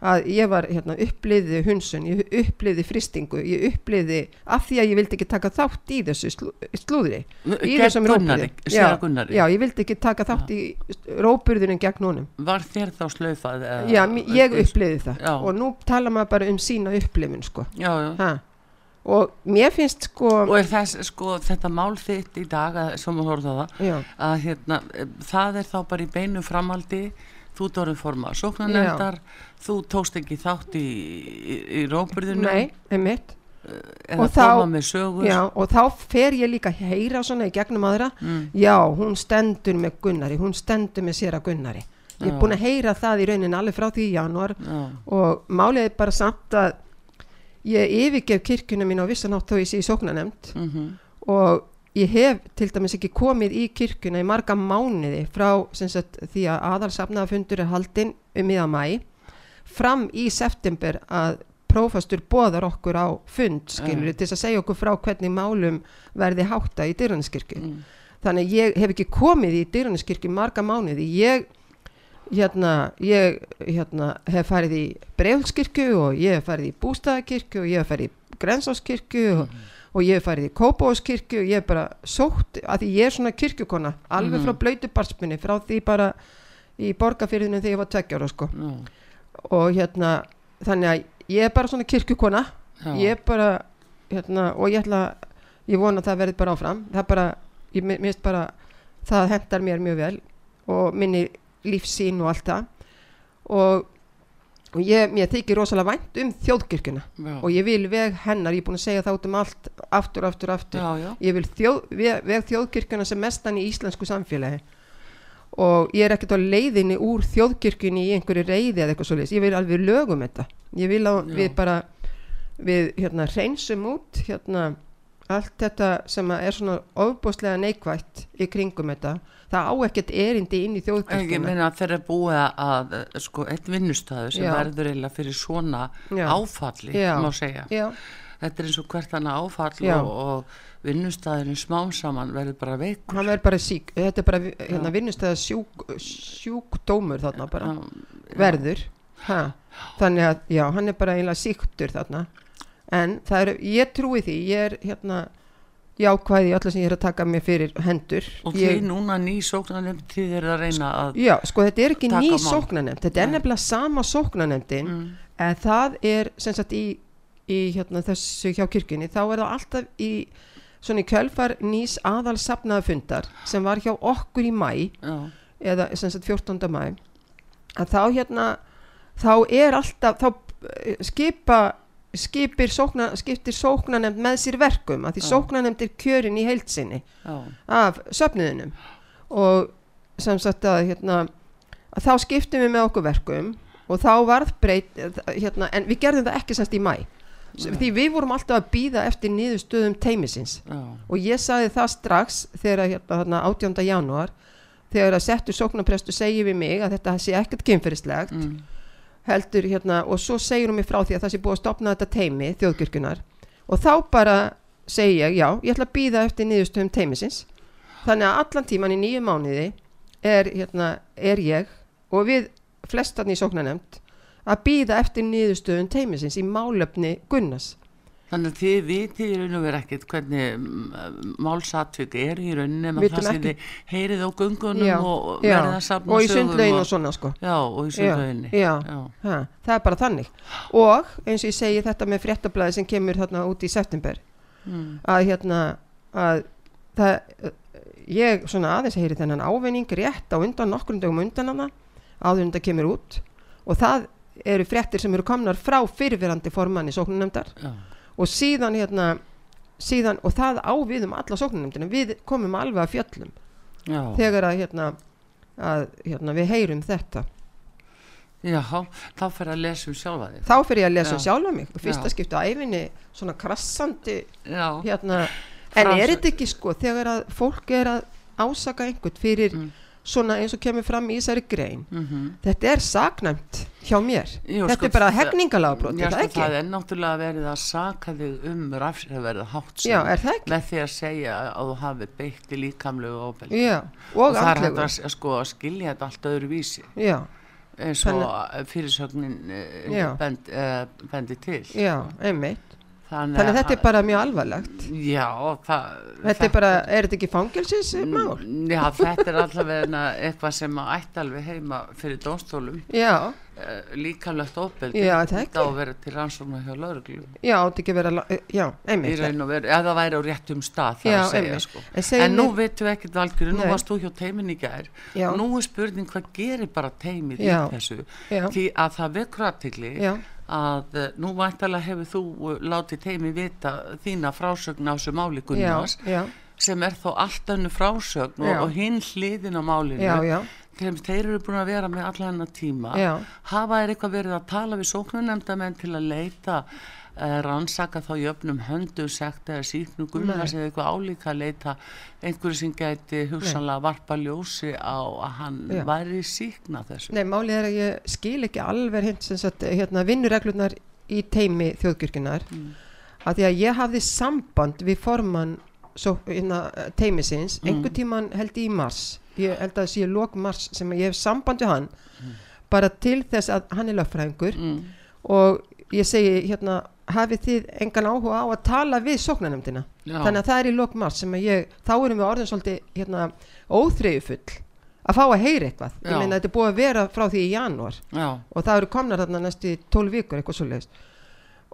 að ég var hérna, uppliði hunsun, ég uppliði fristingu ég uppliði af því að ég vildi ekki taka þátt í þessu slú, slúðri í þessum rópurði já, já, ég vildi ekki taka þátt já. í rópurðunum gegn honum Var þér þá slöfað? Já, ég uppliði það já. og nú tala maður bara um sína upplifun sko Já, já og mér finnst sko og er þess sko þetta mál þitt í dag að, sem þú horfðu á það að hérna, það er þá bara í beinu framaldi þú dórið forma sóknarnefndar þú tókst ekki þátt í, í, í róburðinu nei, einmitt. Eða og þá, já, og þá fer ég líka heyra svona í gegnum aðra. Mm. já, hún stendur með Gunnari hún stendur með sér að Gunnari. Ég er búin að heyra það í raunin alveg frá því í januar já. og málið er bara samt að ég yfirgef kirkuna mín á vissanátt þó ég sé í sóknanemnd mm -hmm. og ég hef til dæmis ekki komið í kirkuna í marga mánuði frá sagt, því að aðalsafnafundur er haldinn um miða mæ fram í september að prófastur boðar okkur á fund skilur, uh. til að segja okkur frá hvernig málum verði hátta í dyrranskirkju mm. þannig ég hef ekki komið í dyrranskirkju marga mánuði ég hérna ég hérna, hef farið í Breifskirkju og ég hef farið í Bústaðakirkju og ég hef farið í Grensáskirkju og, mm. og ég hef farið í Kópáskirkju og ég hef bara sótt að því ég er svona kirkjukona alveg mm. frá blöytubarsminni frá því bara í borgarfyrðinu þegar ég var tveggjára sko mm. og hérna þannig að ég er bara svona kirkjukona Já. ég er bara hérna og ég ætla ég vona að það verði bara áfram það bara, ég minnst bara það hendar mér mjög vel og minni lífsín og allt það. Og, og ég, mér þykir rosalega vænt um þjóðkirkuna já. og ég vil veg hennar, ég er búin að segja það út um allt aftur, aftur, aftur. Já, já. ég vil þjóð, veg, veg þjóðkirkuna sem mestan í íslensku samfélagi. Og ég er ekkert á leiðinni úr þjóðkirkunni í einhverju reyði eða eitthvað svolítið, ég vil alveg lögum þetta. Ég vil að við bara við hérna reynsum út hérna allt þetta sem er svona ofbúslega neikvægt í kringum þetta það á ekkert erindi inn í þjóðkvæmstuna ég meina þeir eru búið að sko, eitt vinnustæðu sem já. verður eða fyrir svona já. áfalli já. má segja. Þetta er eins og hvert hann áfall og, og vinnustæðurinn smám saman verður bara veikur. Hann verður bara sík, þetta er bara hérna, vinnustæða sjúk, sjúkdómur þarna bara. Verður. Ha. þannig að já, hann er bara einlega síktur þarna. En það eru, ég trúi því ég er hérna jákvæði allar sem ég er að taka mig fyrir hendur og því ég, núna ný sóknanemnd þið er að reyna að já, sko þetta er ekki ný sóknanemnd þetta er nefnilega sama sóknanemndin mm. en það er sem sagt í, í hérna, þessu hjá kirkjunni þá er það alltaf í svona í kjölfar nýs aðalsapnaðafundar sem var hjá okkur í mæ já. eða sem sagt 14. mæ að þá hérna þá er alltaf þá skipa skipir sókna, skiptir sóknanemnd með sér verkum að því sóknanemnd er kjörin í heilsinni af söfniðinum og sem sagt að, hérna, að þá skiptum við með okkur verkum og þá varð breyt hérna, en við gerðum það ekki semst í mæ Nei. því við vorum alltaf að býða eftir niðurstöðum teimisins Já. og ég saði það strax þegar hérna, 18. janúar þegar að settur sóknaprestu segi við mig að þetta sé ekkert kynferðislegt mm heldur hérna og svo segir hún mig frá því að það sé búið að stopna þetta teimi þjóðkirkunar og þá bara segi ég já, ég ætla að býða eftir niðurstöðum teimisins þannig að allan tíman í nýju mánuði er, hérna, er ég og við flestarni í sóknanemt að býða eftir niðurstöðum teimisins í málöfni Gunnars Þannig að þið vitið í raun og verið ekkert hvernig mm, málsatvík er í rauninni en það sem þið heyrið á gungunum já, og verið að sapna og í sundlegin og, og svona sko. Já og í sundleginni já, já. það er bara þannig. Og eins og ég segi þetta með fréttablaði sem kemur þarna út í september mm. að hérna að það, ég svona aðeins heyri þennan ávinning rétt á undan nokkur um undan hana áður en það kemur út. Og það eru fréttir sem eru komnar frá fyrirverandi formanni sóknunemndar og síðan hérna síðan, og það á við um alla sóknarnefndina. Við komum alveg að fjöllum Já. þegar að hérna, að hérna við heyrum þetta. Já, þá fyrir að lesa um sjálfa þig. Þá fyrir ég að lesa um Já. sjálfa mig. Og fyrsta skiptu á æfinni svona krassandi hérna, en er þetta ekki sko þegar að fólk er að ásaka einhvern fyrir mm svona eins og kemur fram í þessari grein. Mm -hmm. þetta er saknæmt hjá mér. Jú, þetta sko, er bara hefningalagabrót sko, það er náttúrulega verið að saka þig um rafsverða hátt með því að segja að þú hafi beitt í líkamlegu Já, og, og það er hægt að, sko, að skilja þetta allt öðru vísi Já. eins og fyrirsögnin uh, bend, uh, bendi til. Já, einmitt Þannig, Þannig að þetta er bara mjög alvarlegt. Já það, Þetta er bara, er þetta ekki fangilsins mál? Já þetta er allavega eitthvað sem ætti alveg heima fyrir dónstólum Já uh, Líkamlegt ofbeldi það ekki? Þá verður til rannsóknar hjá lauruglu Já þetta ekki verið að, já, einmitt. Já það væri á réttum stað já, að segja sko. En, en nú veitum við ekkert valgjur Nú varst þú hjá teimin í gær. Já. Nú er spurning hvað gerir bara teimið í þessu? Því að það vekur aðtikli Já. að eh, nú vantalega hefur þú eh, látið teimi vita þína frásögn á þessu máli Gunnars sem er þó allt önnu frásögn og, og hinn hliðin á málinu. Já, já. Þeim þeir eru búin að vera með allan hennar tíma já. hafa er eitthvað verið að tala við sóknunemndamenn til að leita uh, rannsaka þá jöfnum höndu sekt eða síknu Gunnars eða eitthvað álíka að leita einhverju sem gæti hugsanlega varpa ljósi á að hann Já. væri síkna þessu Nei, málið er að ég skil ekki alveg hins hérna, vinnureglunar í teimi þjóðkyrkinar mm. að því að ég hafði samband við formann svo, hérna, teimisins mm. einhver tíman held í mars ég held að það sé lók mars sem ég hef samband við hann mm. bara til þess að hann er löffræðingur mm. og ég segi hérna hafið þið engan áhuga á að tala við sóknanemdina þannig að það er í lokmars sem að ég þá erum við orðin svolítið hérna, óþreyju full að fá að heyra eitthvað Já. ég meina þetta er búið að vera frá því í janúar Já. og það eru komnar þarna næstu 12 vikur eitthvað svo leiðist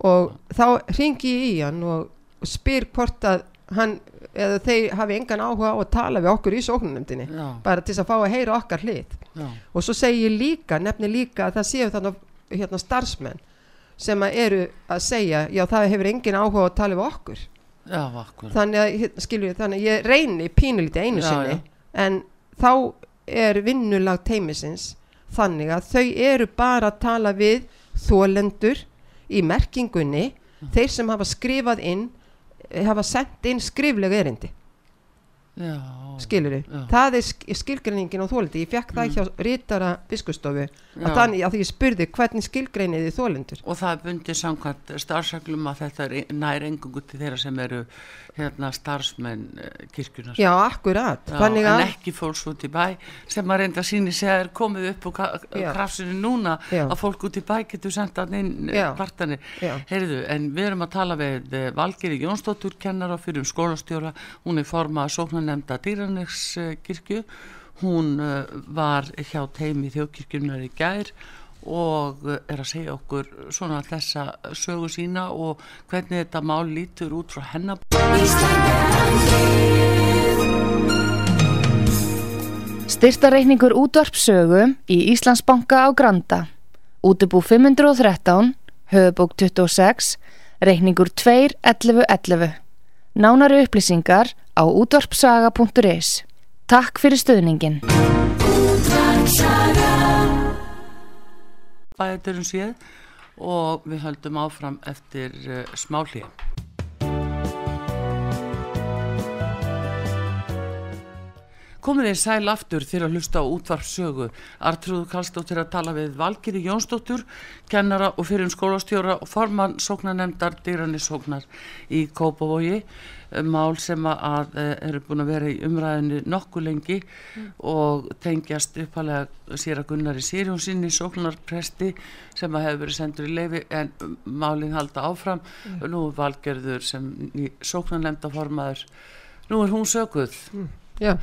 og þá ringi ég í hann og spyr hvort að hann eða þeir hafi engan áhuga á að tala við okkur í sóknanemdini bara til að fá að heyra okkar hlið. Og svo segi ég líka, nefni líka að það séu þannig hérna starfsmenn sem að eru að segja já það hefur engin áhuga að tala við okkur. Já, okkur. þannig að hérna, skilju þannig að ég reyni pínulítið einu já, sinni já. en þá er vinnulag teimisins þannig að þau eru bara að tala við þólendur í merkingunni þeir sem hafa skrifað inn hafa sendt inn skriflega erindi skilur þið, það er skilgreiningin á þólindi, ég fekk það mm. hjá rítara biskustofu, að þannig að ég spurði hvernig skilgreiniði þólindur og það er bundið samkvæmt starfsaglum að þetta er nær engungu til þeirra sem eru hérna starfsmenn uh, kirkjunar já, akkurat. Já, en ekki fólks út í bæ sem að reynda síni sér er komið upp og krafsinu núna já. að fólk út í bæ getur sendað inn kvartanir, heyrðu, en við erum að tala við uh, Valgeri Jónsdóttur kennara fyrir um skólastjóra, hún er formað sóknanemnda dýranegskirkju hún uh, var hjá teimi þjókirkjunar í gær og er að segja okkur svona þessa sögu sína og hvernig þetta mál lítur út frá hennar Styrtareikningur útvarpsögu í Íslandsbanka á Granda. Útubú 513 höfubók 26 reikningur 2.11.11 Nánari upplýsingar á útvarpsaga.is Takk fyrir stöðningin bæðurum séð og við höldum áfram eftir eh, smálíð. Komið þeir sæl aftur þegar að hlusta á útvarpsögu. Artrúðu Kallstóttir að tala við Valgiri Jónsdóttur, kennara og fyrir um skólastjóra og formann sóknanemndar dýrannisóknar í Kópavogi mál sem að eh, eru búin að vera í umræðinu nokkuð lengi mm. og tengjast uppalega sér að Gunnar í Sýrjón sinni sóknarpresti sem að hefur verið sendur í leifi en málinn halda áfram mm. nú er valgerður sem sóknarlemda formaður nú er hún sökuð mm. Já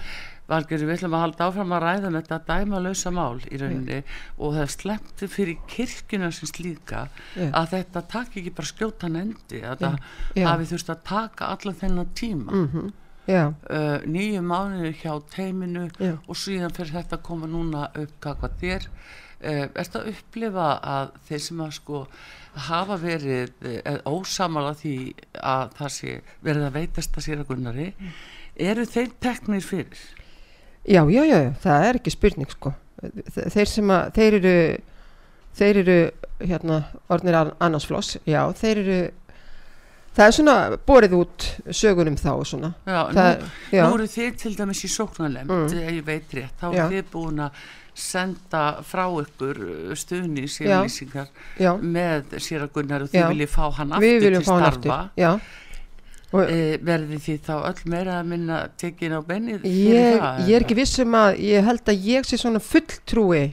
Valgerður, við ætlum að halda áfram að ræða um þetta dæmalausa mál í rauninni yeah. og það sleppti fyrir kirkuna sem slíka yeah. að þetta takk ekki bara skjótan endi að yeah. það hafi þurft að taka allan þennan tíma mm -hmm. uh, nýju mánuður hjá teiminu og síðan fyrir þetta að koma núna upp hvað þér uh, er þetta að upplifa að þeir sem að sko hafa verið uh, ósamala því að það sé verið að veitast að sér að gunnari mm. eru þeir teknir fyrir? Já, já, já, það er ekki spurning sko. Þeir sem að, þeir eru, þeir eru, hérna, orðnir annarsfloss, já, þeir eru, það er svona borið út sögunum þá og svona. Já, það, nú, já. nú eru þið til dæmis í sóknarlemt, mm. ég veit rétt, þá eru þið búin að senda frá ykkur stuðni sérlýsingar með sér að gunnar og þið viljið fá hann aftur til starfa. Já, E, verði því þá öll meira að minna tekin á bennið ég, ég er ekki vissum að ég held að ég sé svona fulltrúi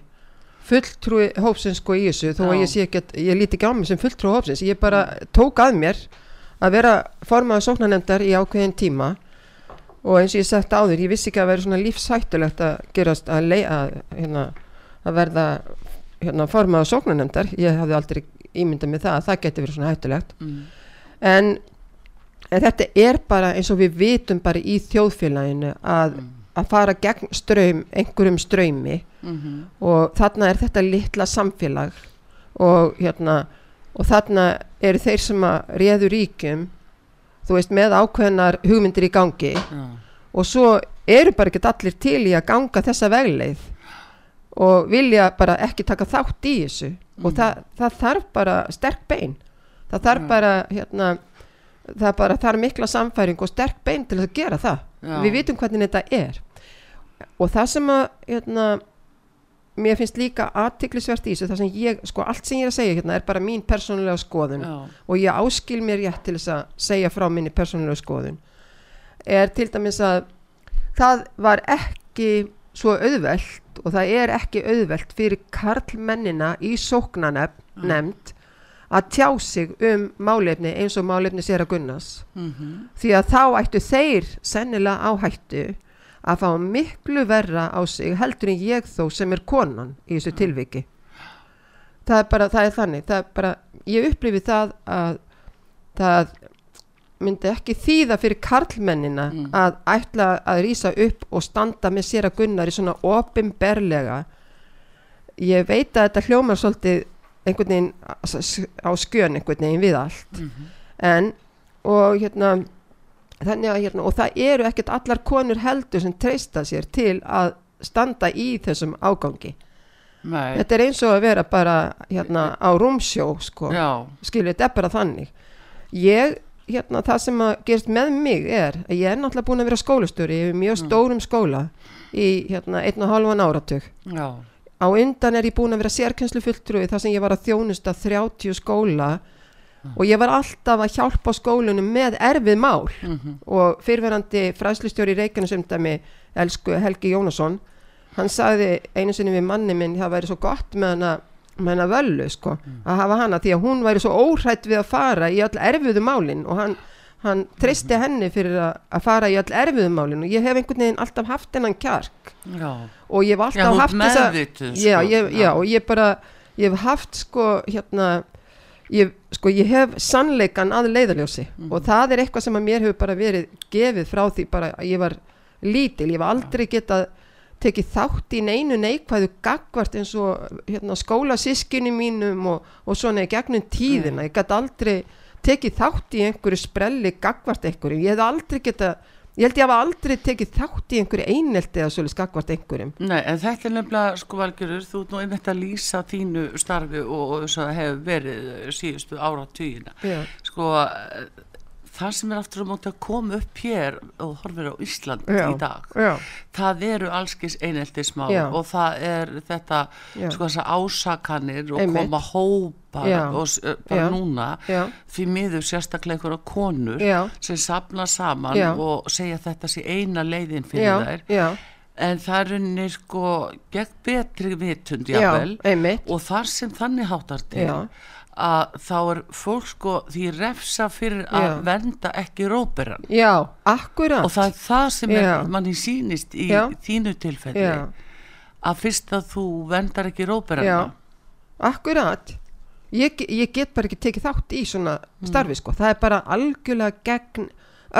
fulltrúi hópsins sko í þessu þó Já. að ég sé ekki að ég líti ekki á mig sem fulltrúi hópsins ég bara tók að mér að vera formaða sóknarnemdar í ákveðin tíma og eins og ég sett áður ég vissi ekki að vera svona lífsættulegt að gerast að, að, hérna, að verða hérna, formaða sóknarnemdar ég hafði aldrei ímyndað með það að það geti verið svona hættulegt mm. en en þetta er bara eins og við vitum bara í þjóðfélaginu að, mm. að fara gegn ströym, einhverjum ströymi mm -hmm. og þarna er þetta litla samfélag og hérna og þarna eru þeir sem að réðu ríkum þú veist með ákveðnar hugmyndir í gangi ja. og svo eru bara ekki allir til í að ganga þessa vegleið og vilja bara ekki taka þátt í þessu mm. og það, það þarf bara sterk bein það þarf ja. bara hérna það bara þarf mikla samfæring og sterk bein til að gera það. Já. við vitum hvernig þetta er. Og það sem að hérna, mér finnst líka aðtiklisvert í þessu það sem ég, sko allt sem ég er að segja hérna er bara mín persónulega skoðun. Já. og ég áskil mér rétt til þess að segja frá minni persónulega skoðun. Er til dæmis að það var ekki svo auðvelt og það er ekki auðvelt fyrir karlmennina í sóknanemnd að tjá sig um málefni eins og málefni sér að gunnas mm -hmm. því að þá ættu þeir sennilega áhættu að fá miklu verra á sig heldur en ég þó sem er konan í þessu tilviki það er bara, það er þannig það er bara, ég upplifi það að það myndi ekki þýða fyrir karlmennina mm. að ætla að rýsa upp og standa með sér að gunnar í svona opimberlega ég veit að þetta hljómar svolítið einhvern veginn á skjön einhvern veginn við allt mm -hmm. en og hérna þannig að hérna og það eru ekkert allar konur heldur sem treysta sér til að standa í þessum ágangi Nei. þetta er eins og að vera bara hérna á rúmsjó sko skilur þetta er bara þannig ég hérna það sem að gerst með mig er að ég er náttúrulega búin að vera skólastöri ég er mjög mm. stórum skóla í hérna einn og halvan áratug Já. Á undan er ég búin að vera sérkjenslu fulltrúi þar sem ég var að þjónusta 30 skóla mm. og ég var alltaf að hjálpa skólunum með erfið mál mm -hmm. og fyrverandi fræslistjóri í Reykjanesumdæmi elsku Helgi Jónasson hann sagði einu sinni við manni minn það væri svo gott með hann að með hennar völlu sko mm. að hafa hana því að hún væri svo óhrætt við að fara í all erfiðu málinn og hann, hann tristi mm. henni fyrir að, fara í all erfiðu málinn og ég hef einhvern veginn alltaf haft hennan kjark já. og ég hef alltaf já, haft þess að sko. já, ég, já og ég bara ég hef haft sko hérna ég, sko ég hef sannleikan að leiðaljósi mm. og það er eitthvað sem að mér hefur bara verið gefið frá því bara að ég var lítil, ég var aldrei getað tekið þátt í neinu neikvæðu gagvart eins og hérna, skólasískinni mínum og, og svona í gegnum tíðina, mm. ég gæti aldrei tekið þátt í einhverju sprelli gagvart einhverju, ég hef aldrei getað ég held ég hafa aldrei tekið þátt í einhverju einelti eða svolítið skakvart einhverjum. Nei, en þetta er nefnilega, sko Valgerur þú er nú einmitt að lýsa þínu starfi og þess að hefur verið síðustu ára tíina, sko það sem er aftur á móti að koma upp hér og horfir á Ísland já, í dag já. það eru allskis eineltismál og það er þetta sko þess að ásakanir og Einmitt. koma hópar og bara núna. Því miður sérstaklega einhverja konur sem sapna saman og segja þetta sé eina leiðin fyrir þær. En það er unni sko gegn betri vitund jável og þar sem þannig háttar til að þá er fólk sko því refsa fyrir að Já. venda ekki róperan Já, akkurat og það er það sem er, manni sínist í Já. þínu tilfelli Já. að fyrst að þú vendar ekki róperan Akkurat ég, ég get bara ekki tekið þátt í svona mm. starfi sko, það er bara algjörlega gegn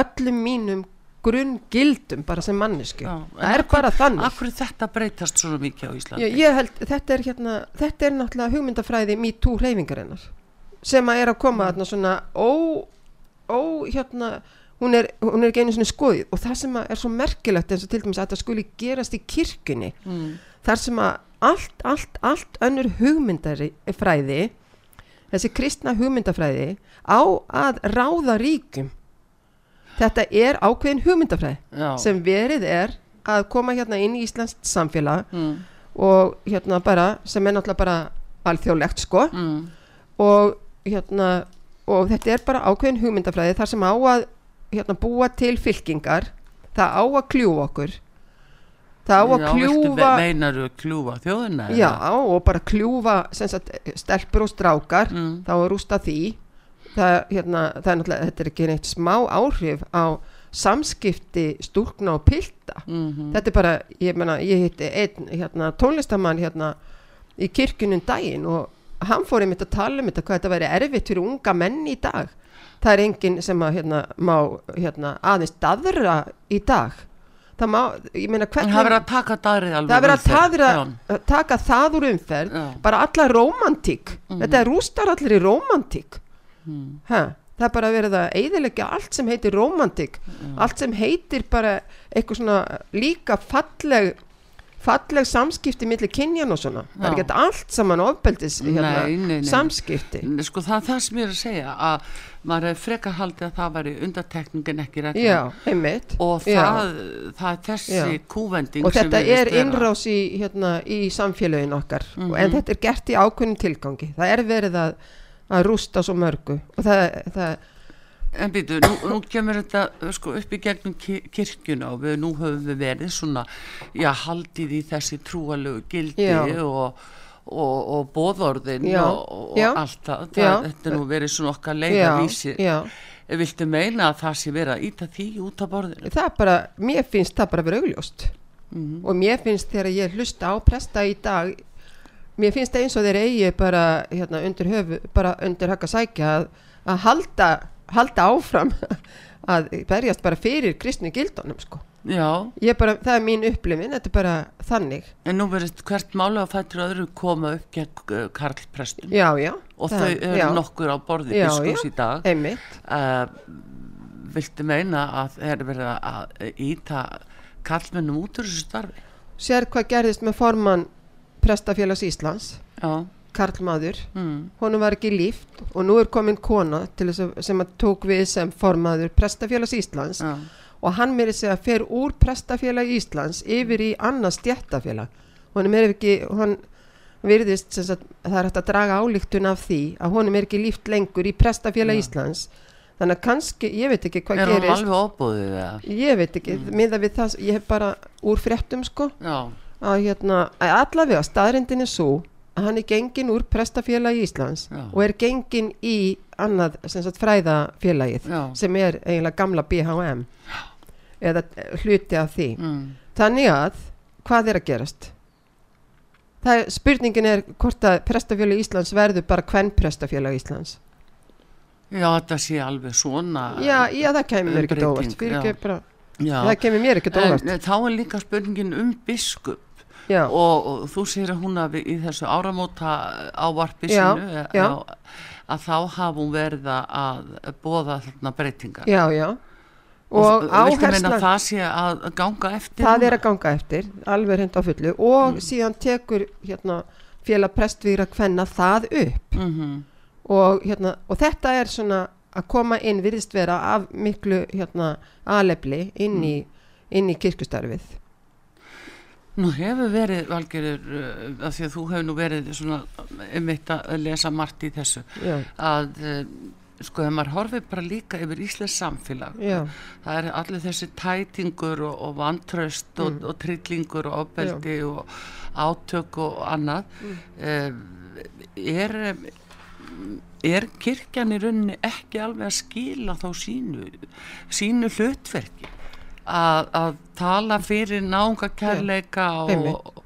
öllum mínum grunn gildum bara sem mannesku það er akkur, bara þannig. Akkur þetta breytast svo mikið á Íslandi? Ég, ég held, þetta er hérna, þetta er náttúrulega hugmyndafræði MeToo hreyfingarinnar sem að er að koma þarna svona ó, ó, hérna hún er, hún er ekki einu svona skoðið og það sem er svo merkilegt eins og til dæmis að það skuli gerast í kirkunni mm. þar sem að allt, allt, allt önnur hugmyndafræði þessi kristna hugmyndafræði á að ráða ríkum þetta er ákveðin hugmyndafræð Já. sem verið er að koma hérna inn í Íslands samfélag mm. og hérna bara sem er náttúrulega bara alþjóðlegt sko mm. og hérna og þetta er bara ákveðin hugmyndafræði þar sem á að hérna búa til fylkingar það á að kljúa okkur það á að já, kljúfa meinar þú kljúfa þjóðina? Já og bara kljúfa sagt, stelpur og strákar mm. þá er rústa því það, hérna, það er náttúrulega, þetta er ekki neitt smá áhrif á samskipti stúrkna og pilda mm -hmm. þetta er bara, ég menna, ég hitti einn hérna, tónlistamann hérna í kirkunum daginn og hann fór einmitt að tala um þetta, hvað þetta væri erfitt fyrir unga menn í dag það er enginn sem að hérna, má hérna, aðeins daðra í dag það má, ég meina hvernig það verður að taka daðrið alveg það verður að taka það úr umferð Já. bara alla romantík mm -hmm. þetta er rústar allir í romantík mm. ha, það er bara verið að eiðilegja allt sem heitir romantik mm. allt sem heitir bara eitthvað svona líka falleg falleg samskipti millir kynjan og svona Já. það er ekki allt saman ofbeldis hérna, nei, nei, nei. samskipti sko það er það sem ég er að segja að maður er frekar haldið að það væri undartekningin ekki rætt og það, það er þessi Já. kúvending og þetta er innrás í, hérna, í samfélagin okkar mm -hmm. en mhm. þetta er gert í ákveðin tilgangi það er verið að að rústa svo mörgu og það, það En býtu, nú, nú kemur þetta sko, upp í gegnum kirkjuna og við, nú höfum við verið svona já, haldið í þessi trúalögu gildi já. og, og, og bóðorðin já. og, og allt það, þetta nú verið svona okkar leiðavísi viltu meina að það sé verið að íta því út af borðinu? Það er bara, mér finnst það bara verið augljóst mm -hmm. og mér finnst þegar ég hlusta á presta í dag mér finnst það eins og þeir eigi bara hérna, undir höfu, bara undir að sækja að, að halda, halda áfram að berjast bara fyrir kristni gildunum sko. Bara, það er mín upplifin, þetta er bara þannig. En nú verður hvert mála að fættur öðru koma upp gegn uh, Karlprestum. Já, já, og það, þau eru já. nokkur á borði biskurs í dag. Uh, viltu meina að það er verið að íta Karlmennum út úr þessu starfi? Sér hvað gerðist með formann Prestafélags Íslands Já. karlmaður mm. honum var ekki líft og nú er komin kona að, sem að tók við sem formaður Prestafélags Íslands ja. og hann er segja að fer úr Prestafélag Íslands yfir í annars stjættafélag honum er ekki hann virðist að það er hægt að draga álíktun af því að honum er ekki líft lengur í Prestafélag ja. Íslands þannig að kannski, ég veit ekki hvað gerist er hann alveg óbúðið ég veit ekki, mm. miða við það ég hef bara úr fréttum sko Já. Að hérna, allavega staðrindin er svo að hann er gengin úr prestafélagi Íslands Já. og er gengin í annað sagt, fræðafélagið Já. sem er eiginlega gamla BHM eða hluti af því. Mm. þannig að hvað er að gerast? Það er, spurningin er hvort að prestafélagi Íslands verður bara hvern prestafélagi Íslands. Já þetta sé alveg svona Já, já það kemur mér ekkert óvart. það kemur mér ekkert óvart. en þá er líka spurningin um biskup og, og þú sér að hún að í þessu áramóta ávarpi sinu að þá hafa hún verið að bóða þarna breytingar. Já, já. Og, að það sé að ganga eftir það er að ganga eftir, alveg hend á fullu. Og mm. síðan tekur hérna, félag prestvíra hvenna það upp. Mm -hmm. og, hérna, og þetta er svona að koma inn virðist vera af miklu hérna, aðlefli inn í, mm. í kirkustarfið Nú hefur verið, Valgerður, uh, af því að þú hefur nú verið svona einmitt að lesa margt í þessu, Já. að uh, sko þegar maður horfið bara líka yfir Íslands samfélag, Já. það er allir þessi tætingur og, og vantraust mm. og, og trillingur og ofbeldi Já. og átök og annað, mm. uh, er, er kirkjan í rauninni ekki alveg að skila þá sínu, sínu hlutverki? Að, að tala fyrir nánga kærleika og,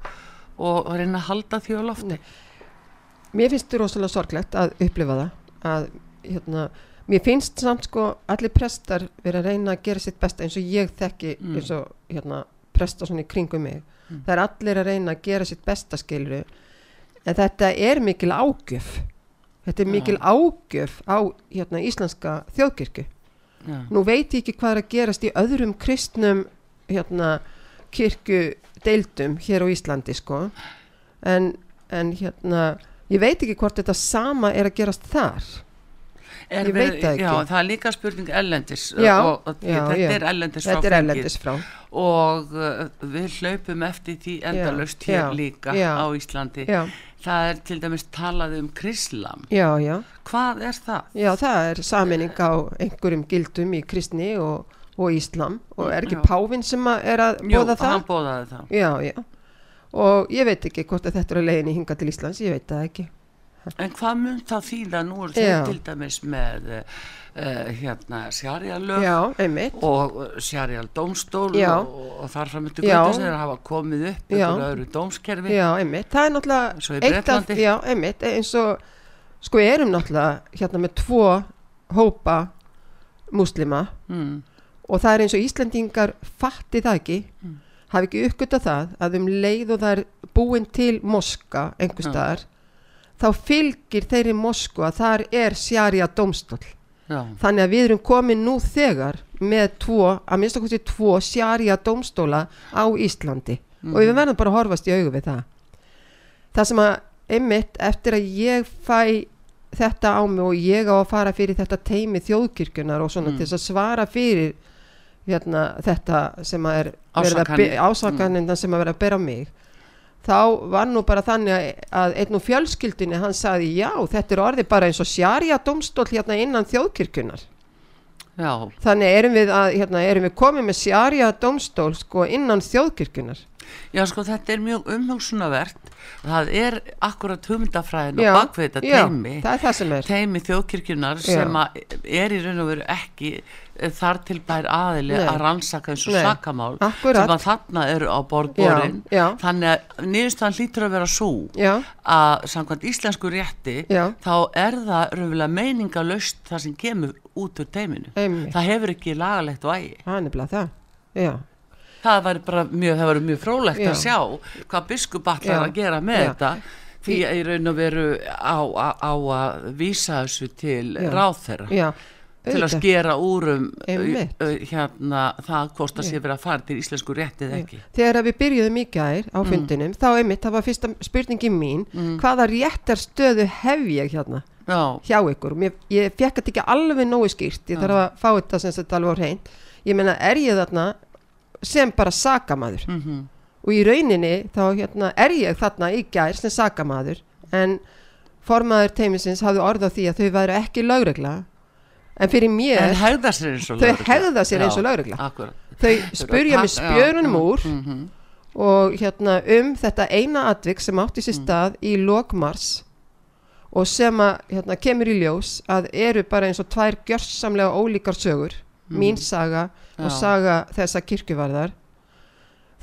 og, reyna að halda því á lofti. Mér finnst þetta rosalega sorglegt að upplifa það að hérna, mér finnst samt sko allir prestar verið að reyna að gera sitt besta eins og ég þekki mm. eins og hérna, prestar svona í kringum mig. Mm. það er allir að reyna að gera sitt besta skiluru en þetta er mikil ágjöf. Þetta er mikil ja. ágjöf á hérna, íslenska þjóðkirkju Já. nú veit ég ekki hvað er að gerast í öðrum kristnum hérna, kirkju deildum hér á Íslandi sko. En, en hérna ég veit ekki hvort þetta sama er að gerast þar. Er ég veit það ekki. já, það er líka spurning ellendis já, og, og já, þetta er ellendis frá, er ellendis frá. og uh, við hlaupum eftir því endalust hér líka á Íslandi það er til dæmis talað um krislam já, já. hvað er það? Já, það er saminning á einhverjum gildum í kristni og, og íslam og er ekki já. Pávin sem að er að bóða það? Jú, hann bóðaði það Já, já, og ég veit ekki hvort að þetta er leiðin í hinga til Íslands, ég veit það ekki En hvað mun það þýða? Nú er þetta til dæmis með uh, hérna sjarjalög og sjarjal domstól og, og þar framöndu kvöldu sem er að hafa komið upp einhverju öðru dómskerfi. Já, einmitt, það er náttúrulega af, já, einmitt, eins og sko við erum náttúrulega hérna með tvo hópa muslima mm. og það er eins og Íslandingar fatti það ekki mm. hafi ekki uppgötta það að um leið og það er búin til moska einhver staðar þá fylgir þeirri Moskva að þar er sjarja domstól Já. þannig að við erum komin nú þegar með tvo, að minnst okkur til tvo sjarja domstóla á Íslandi mm. og við mhm. verðum bara að horfast í augu við það það sem að einmitt eftir að ég fæ þetta á mig og ég á að fara fyrir þetta teimi þjóðkirkunar og svona mm. til að svara fyrir hérna, þetta sem að er ásakaninn mm. sem að vera að bera mig þá var nú bara þannig að einn úr fjölskyldinni hann saði já þetta er orði bara eins og sjarja domstól hérna innan þjóðkirkunar já. þannig erum við, að, hérna, erum við komið með sjarja domstól sko innan þjóðkirkunar Já sko þetta er mjög umhugsunavert það er akkurat hugmyndafræðin og bakvið þetta teimi það það teimi þjóðkirkjunar já. sem er í raun og veru ekki eh, þar til bær aðili Nei. að rannsaka eins og sakamál akkurat. sem að þarna eru á borgborinn þannig að nýðustan hlýtur að vera svo að samkvæmt íslensku rétti já. þá er það raunverulega meiningalöst það sem kemur út úr teiminu. Einmi. það hefur ekki lagalegt og ægi það er nefnilega það. Já það var bara mjög, það var mjög frólægt Já. að sjá hvað biskup allar að gera með Já. þetta því að ég raun og veru á, á, á að vísa þessu til ráþæra Já, til að skera úrum hérna það hvort að sé verið að fara til íslensku réttið ekki þegar við byrjuðum í gær á mm. fundinum mm. þá einmitt, það var fyrsta spurningi mín mm. hvaða réttarstöðu hef ég hérna Já. hjá ykkur Mér, ég fekk þetta ekki alveg nógu skýrt ég Já. þarf að fá þetta sem þetta alveg á hrein ég menna er ég þarna sem bara sakamaður mm -hmm. og í rauninni þá hérna, er ég þarna í gær sem sakamaður en formaður teimisins hafði orð á því að þau væri ekki lögregla en fyrir mér en hegða sér eins og lögregla þau hegða sér eins og lögregla þau spurja mig spjörunum úr mm -hmm. og hérna um þetta eina atvik sem átti sér mm. stað mm. í lokmars og sem að hérna, kemur í ljós að eru bara eins og tvær gjörsamlega ólíkar sögur mm. mín saga Já. og saga þessa kirkjuvarðar.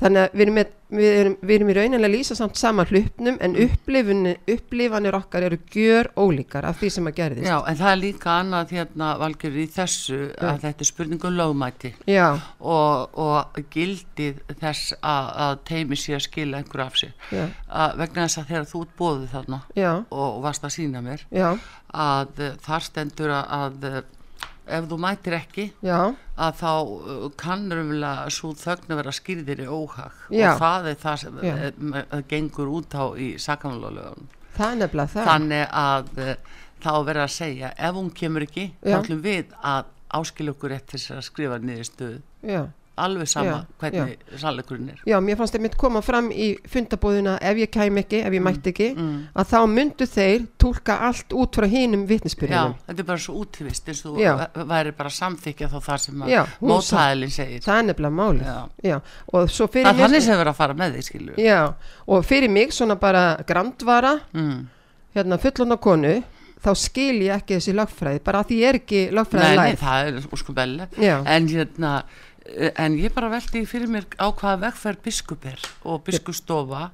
Þannig að við erum, með, við erum, við erum í rauninlega að lýsa samt sama hlupnum en upplifanir okkar eru gjör ólíkar af því sem að gerðist. Já, en það er líka annað hérna valgjör í þessu Já. að þetta er spurningum lögmæti. Og, og gildið þess að, að teimi sé að skila einhver af sér. Vegna þess að þegar þú bóðið þarna Já. og varst að sína mér að þar stendur að ef þú mætir ekki Já. að þá uh, kannur umlega svo þögnu vera skýrðir í óhag. Já. og það er það sem er, er, er, gengur út á í sakamálögun þannig að uh, þá verður að segja ef hún kemur ekki þá ætlum við að áskilja okkur eftir að skrifa niður stöðu alveg sama já, hvernig sannleikurinn er. Já, mér fannst það mitt koma fram í fundabóðuna ef ég kæm ekki, ef ég mm, mætti ekki mm. að þá myndu þeir tólka allt út frá hínum vittnesbyrjunum Já, þetta er bara svo útvist eins og væri bara samþykja þá það sem mótæðilin segir. Það er nefnilega málið. Já. Já. Það er þannig sem verður að fara með því, skilju Já, og fyrir mig svona bara grandvara mm. hérna fullon á konu þá skil ég ekki þessi lagfræði bara að því ég er ekki lagfræði Nei, nei, það er úrskumbelli en ég bara veldi fyrir mér á hvaða vegferð biskup er og biskustofa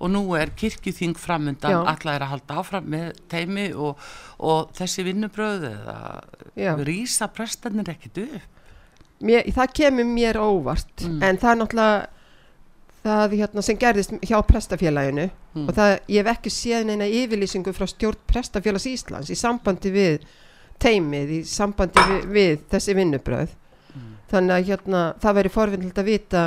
og nú er kirkjuþing framundan alla er að halda áfram með teimi og, og þessi vinnubröðu eða rýsa prestanir ekkit upp? Mér, það kemur mér óvart. Mm. en það er náttúrulega það hérna, sem gerðist hjá prestafélaginu. Mm. og það, ég hef ekki séð neina yfirlýsingu frá stjórn prestafélags Íslands í sambandi við teimið, í sambandi við, við þessi vinnubröð þannig að hérna, það væri forvinnilt að vita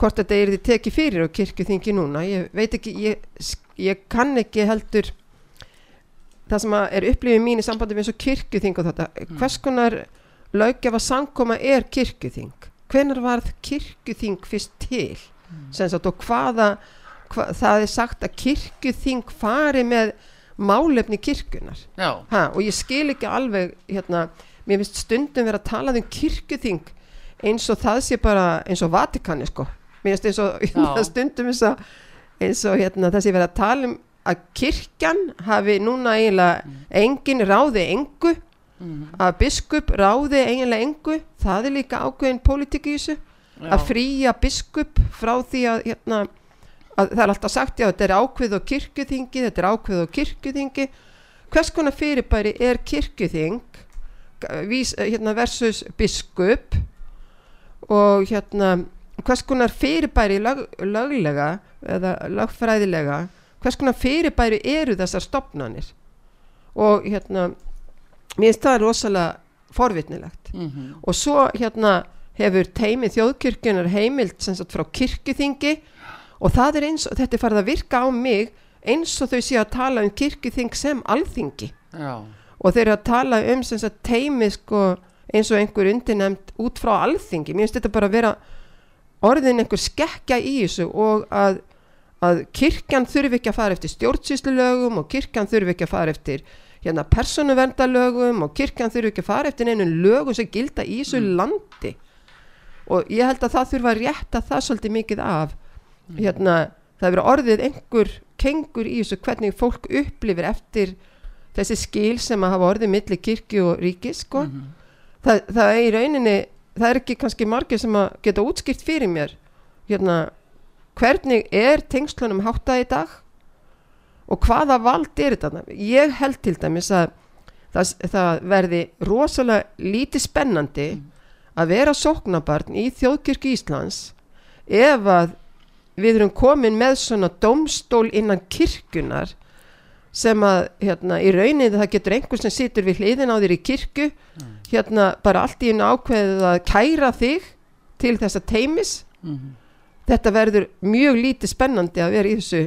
hvort þetta er því tekið fyrir á kirkjuþingi núna. Ég veit ekki, ég, ég kann ekki heldur það sem er upplifið mín í sambandi með kirkjuþing og þetta, mm. hvers konar löggefa sankoma er kirkjuþing? Hvenar varð kirkjuþing fyrst til? Mm. sagt, og hvaða hva, það er sagt að kirkjuþing fari með málefni kirkunar ha, og ég skil ekki alveg hérna, mér finnst stundum verið að tala um kirkjuþing eins og það sé bara eins og Vatikani sko mér finnst eins og hérna, stundum eins og, eins og hérna, það sé verið að tala um að kirkjan hafi núna eiginlega mm. engin ráði engu mm. að biskup ráði eiginlega engu það er líka ákveðin pólitík í þessu já. að fríja biskup frá því að, hérna, að það er alltaf sagt já þetta er ákveð og kirkjuþingi þetta er ákveð og kirkjuþingi hvers konar fyrirbæri er kirkjuþing vís, hérna, versus biskup og hérna hvers konar fyrirbæri lög, löglega eða lögfræðilega hvers konar fyrirbæri eru þessar stopnarnir og hérna mér finnst það rosalega forvitnilegt mm -hmm. og svo hérna hefur teimi þjóðkirkjunar heimilt sagt, frá kirkjuþingi og það er eins og þetta er farið að virka á mig eins og þau séu að tala um kirkjuþing sem alþingi Já. og þeir eru að tala um sagt, teimi sko eins og einhver undirnæmt út frá alþingi, mér finnst þetta bara að vera orðin einhver skekja í þessu og að, að kirkjan þurfi ekki að fara eftir stjórnsýslulögum og kirkjan þurfi ekki að fara eftir hérna persónuverndarlögum og kirkjan þurfi ekki að fara eftir einu lögum sem gilda í þessu mm. landi. Og ég held að það þurfa að rétta það svolítið mikið af. Mm. hérna það verið orðið einhver kengur í þessu hvernig fólk upplifir eftir þessi skil sem að hafa orðið millir kirkju og ríkis sko. Mm -hmm það, það er í rauninni það er ekki kannski margir sem að geta útskipt fyrir mér hérna, hvernig er tengslunum háttað í dag og hvaða vald er þetta ég held til dæmis að það, það verði rosalega lítið spennandi mm. að vera sóknabarn í þjóðkirkju Íslands ef að við erum komin með svona domstól innan kirkunar sem að hérna, í rauninni það getur einhvers sem situr við hliðin á þér í kirkju mm. hérna bara allt í einu ákveðið að kæra þig til þessa teimis mm -hmm. þetta verður mjög lítið spennandi að vera í þessu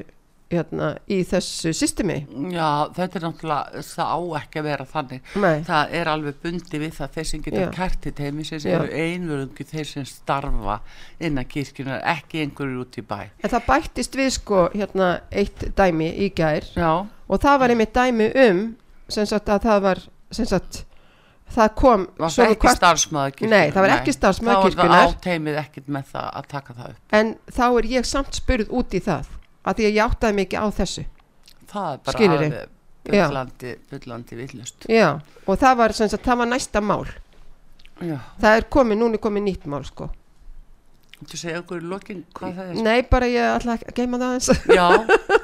hérna, í þessu systemi? Já, þetta er náttúrulega það á ekki að vera þannig. Nei. það er alveg bundi við það þeir sem getur kært í teimis sem eru einverðungi þeir sem starfa innan kirkjunar, ekki einhverjur út í bæ. En það bættist við sko hérna eitt dæmi í gær. Já. Og það var einmitt dæmi um sem sagt að það var sem sagt það kom var það ekki hvart... starfsmöða kirkunar nei það var ekki starfsmöða kirkunar þá var það áteimið ekkit með það að taka það upp. En þá er ég samt spurð út í það að því að ég áttaði mikið á þessu. Það er bara byllandi, byllandi villust já og það var, sagt, það var næsta mál. Já. það er komið, núni komið nýtt mál sko. Þú segja okkur í lokin hvað það er? Nei, bara ég ætla að geima það eins Já,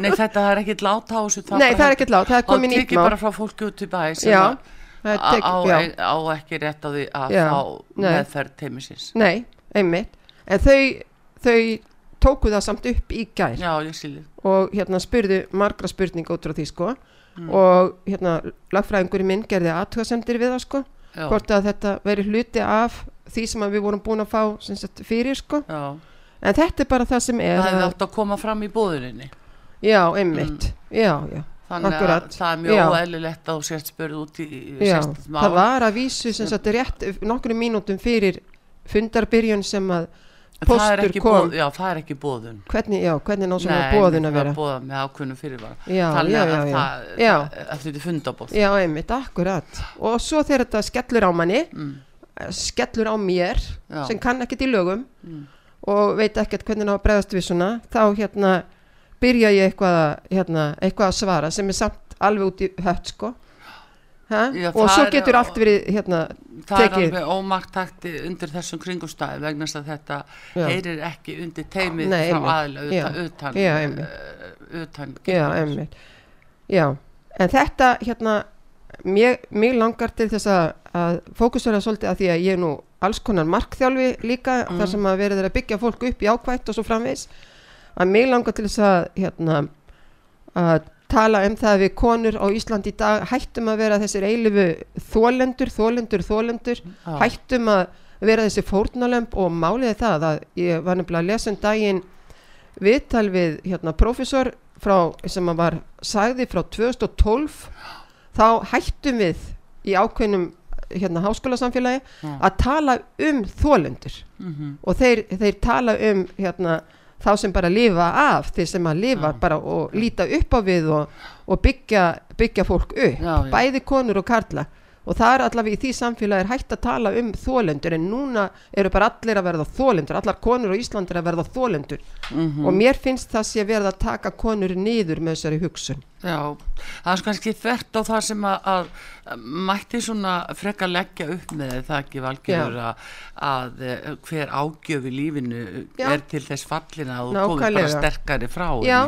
nei þetta er ekkit láta á þessu Nei, það er ekkit láta, það er komið nýtt mál. Það tekir bara frá fólki út í bæ sem já, tek, á, á ekki rétt á því að já, fá meðferð teimisins Nei, einmitt. En þau, þau tóku það samt upp í gær. Já, Og hérna spurðu margra spurninga út frá því sko. Mm. Og hérna lagfræðingur í minn gerði aðtöðasendir við það sko Hvort að þetta veri hluti af því sem við vorum búin að fá sagt, fyrir sko. Já. en þetta er bara það sem er það hefði átt að koma fram í bóðurinni já, einmitt. Mm. já, já, þannig akkurat. að það er mjög eðlilegt að sért spörð út í það var að vísu sagt rétt nokkru mínútum fyrir fundarbyrjun sem að postur kom. bóð, já, það er ekki bóðun hvernig, já, hvernig ná sem er bóðun að vera? bóða með ákveðinu fyrirvara. Já, þannig að já, það að þetta er fundabóð já, einmitt, akkurat. Og svo þegar þetta skellur á manni mm. skellur á mér sem kann ekkert í lögum mm. og veit ekkert hvernig það bregðast við svona þá hérna byrja ég eitthvað, hérna, eitthvað að svara sem er samt alveg út í hött sko Já, og svo getur allt verið hérna, það tekið. er alveg ómarktakt undir þessum kringustæði vegna að þetta já. heyrir ekki undir teimið Nei, frá aðla utan, utan, já, uh, utan já, já, en þetta hérna mér langar til þess að að fókusverða svolítið að því að ég er nú alls konar markþjálfi líka mm. þar sem að verður að byggja fólk upp í ákvæmt og svo framvegs að mig langar til þess að hérna að tala um það að við konur á Ísland í dag hættum að vera þessir eilifu þólendur, þólendur, þólendur ah. hættum að vera þessi fórnalömp og máliði það að ég var nefnilega að lesa um daginn viðtal við hérna profesor frá, sem að var sagði frá 2012 þá hættum við í ákveðnum hérna háskólasamfélagi ja. að tala um þólendur mm -hmm. og þeir, þeir tala um hérna þá sem bara lifa af þeir sem að lifa ja. bara og líta upp á við og, og byggja, byggja fólk upp já, já. bæði konur og karla og það er allavega í því samfélagi er hægt að tala um þólendur en núna eru bara allir að verða þólendur, allar konur á Íslandir að verða þólendur mm -hmm. og mér finnst það sé verða að taka konur niður með þessari hugsun. Já, það er kannski þvert á það sem að, að mætti svona frekka leggja upp með það ekki valgjör að, að eh, hver ágjöf í lífinu Já. er til þess fallina að þú komið bara sterkari frá Já,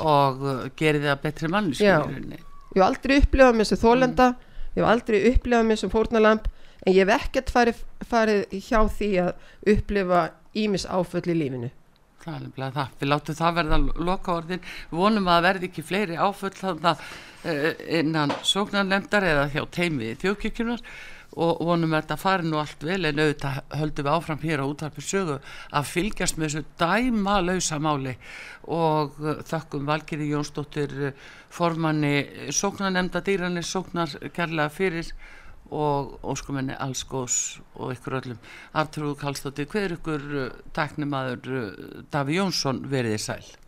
og uh, gerir það betri mannskyðurinn Ég hef aldrei upplifað með þessu þólenda mm ég hef aldrei upplifað mér sem fórnalamp en ég hef ekkert farið, farið hjá því að upplifa ímis áföll í lífinu. Nefnilega það, við látum það verða loka orðin, við vonum að verði ekki fleiri áföll þarna eh, innan sóknarlemdar eða hjá teimi þjókjökjunar og vonum að þetta fari nú allt vel en auðvitað höldum við áfram hér á útarpið sögu að fylgjast með þessu dæma lausa máli. Og uh, þakkum Valgeri Jónsdóttir uh, formanni sóknarnemda dýranir sóknar kærlega fyrir og óskumenni alls góðs og ykkur öllum. Artrúð Kallstóttir, hver ykkur uh, taknimaður Daví Jónsson veriði sæl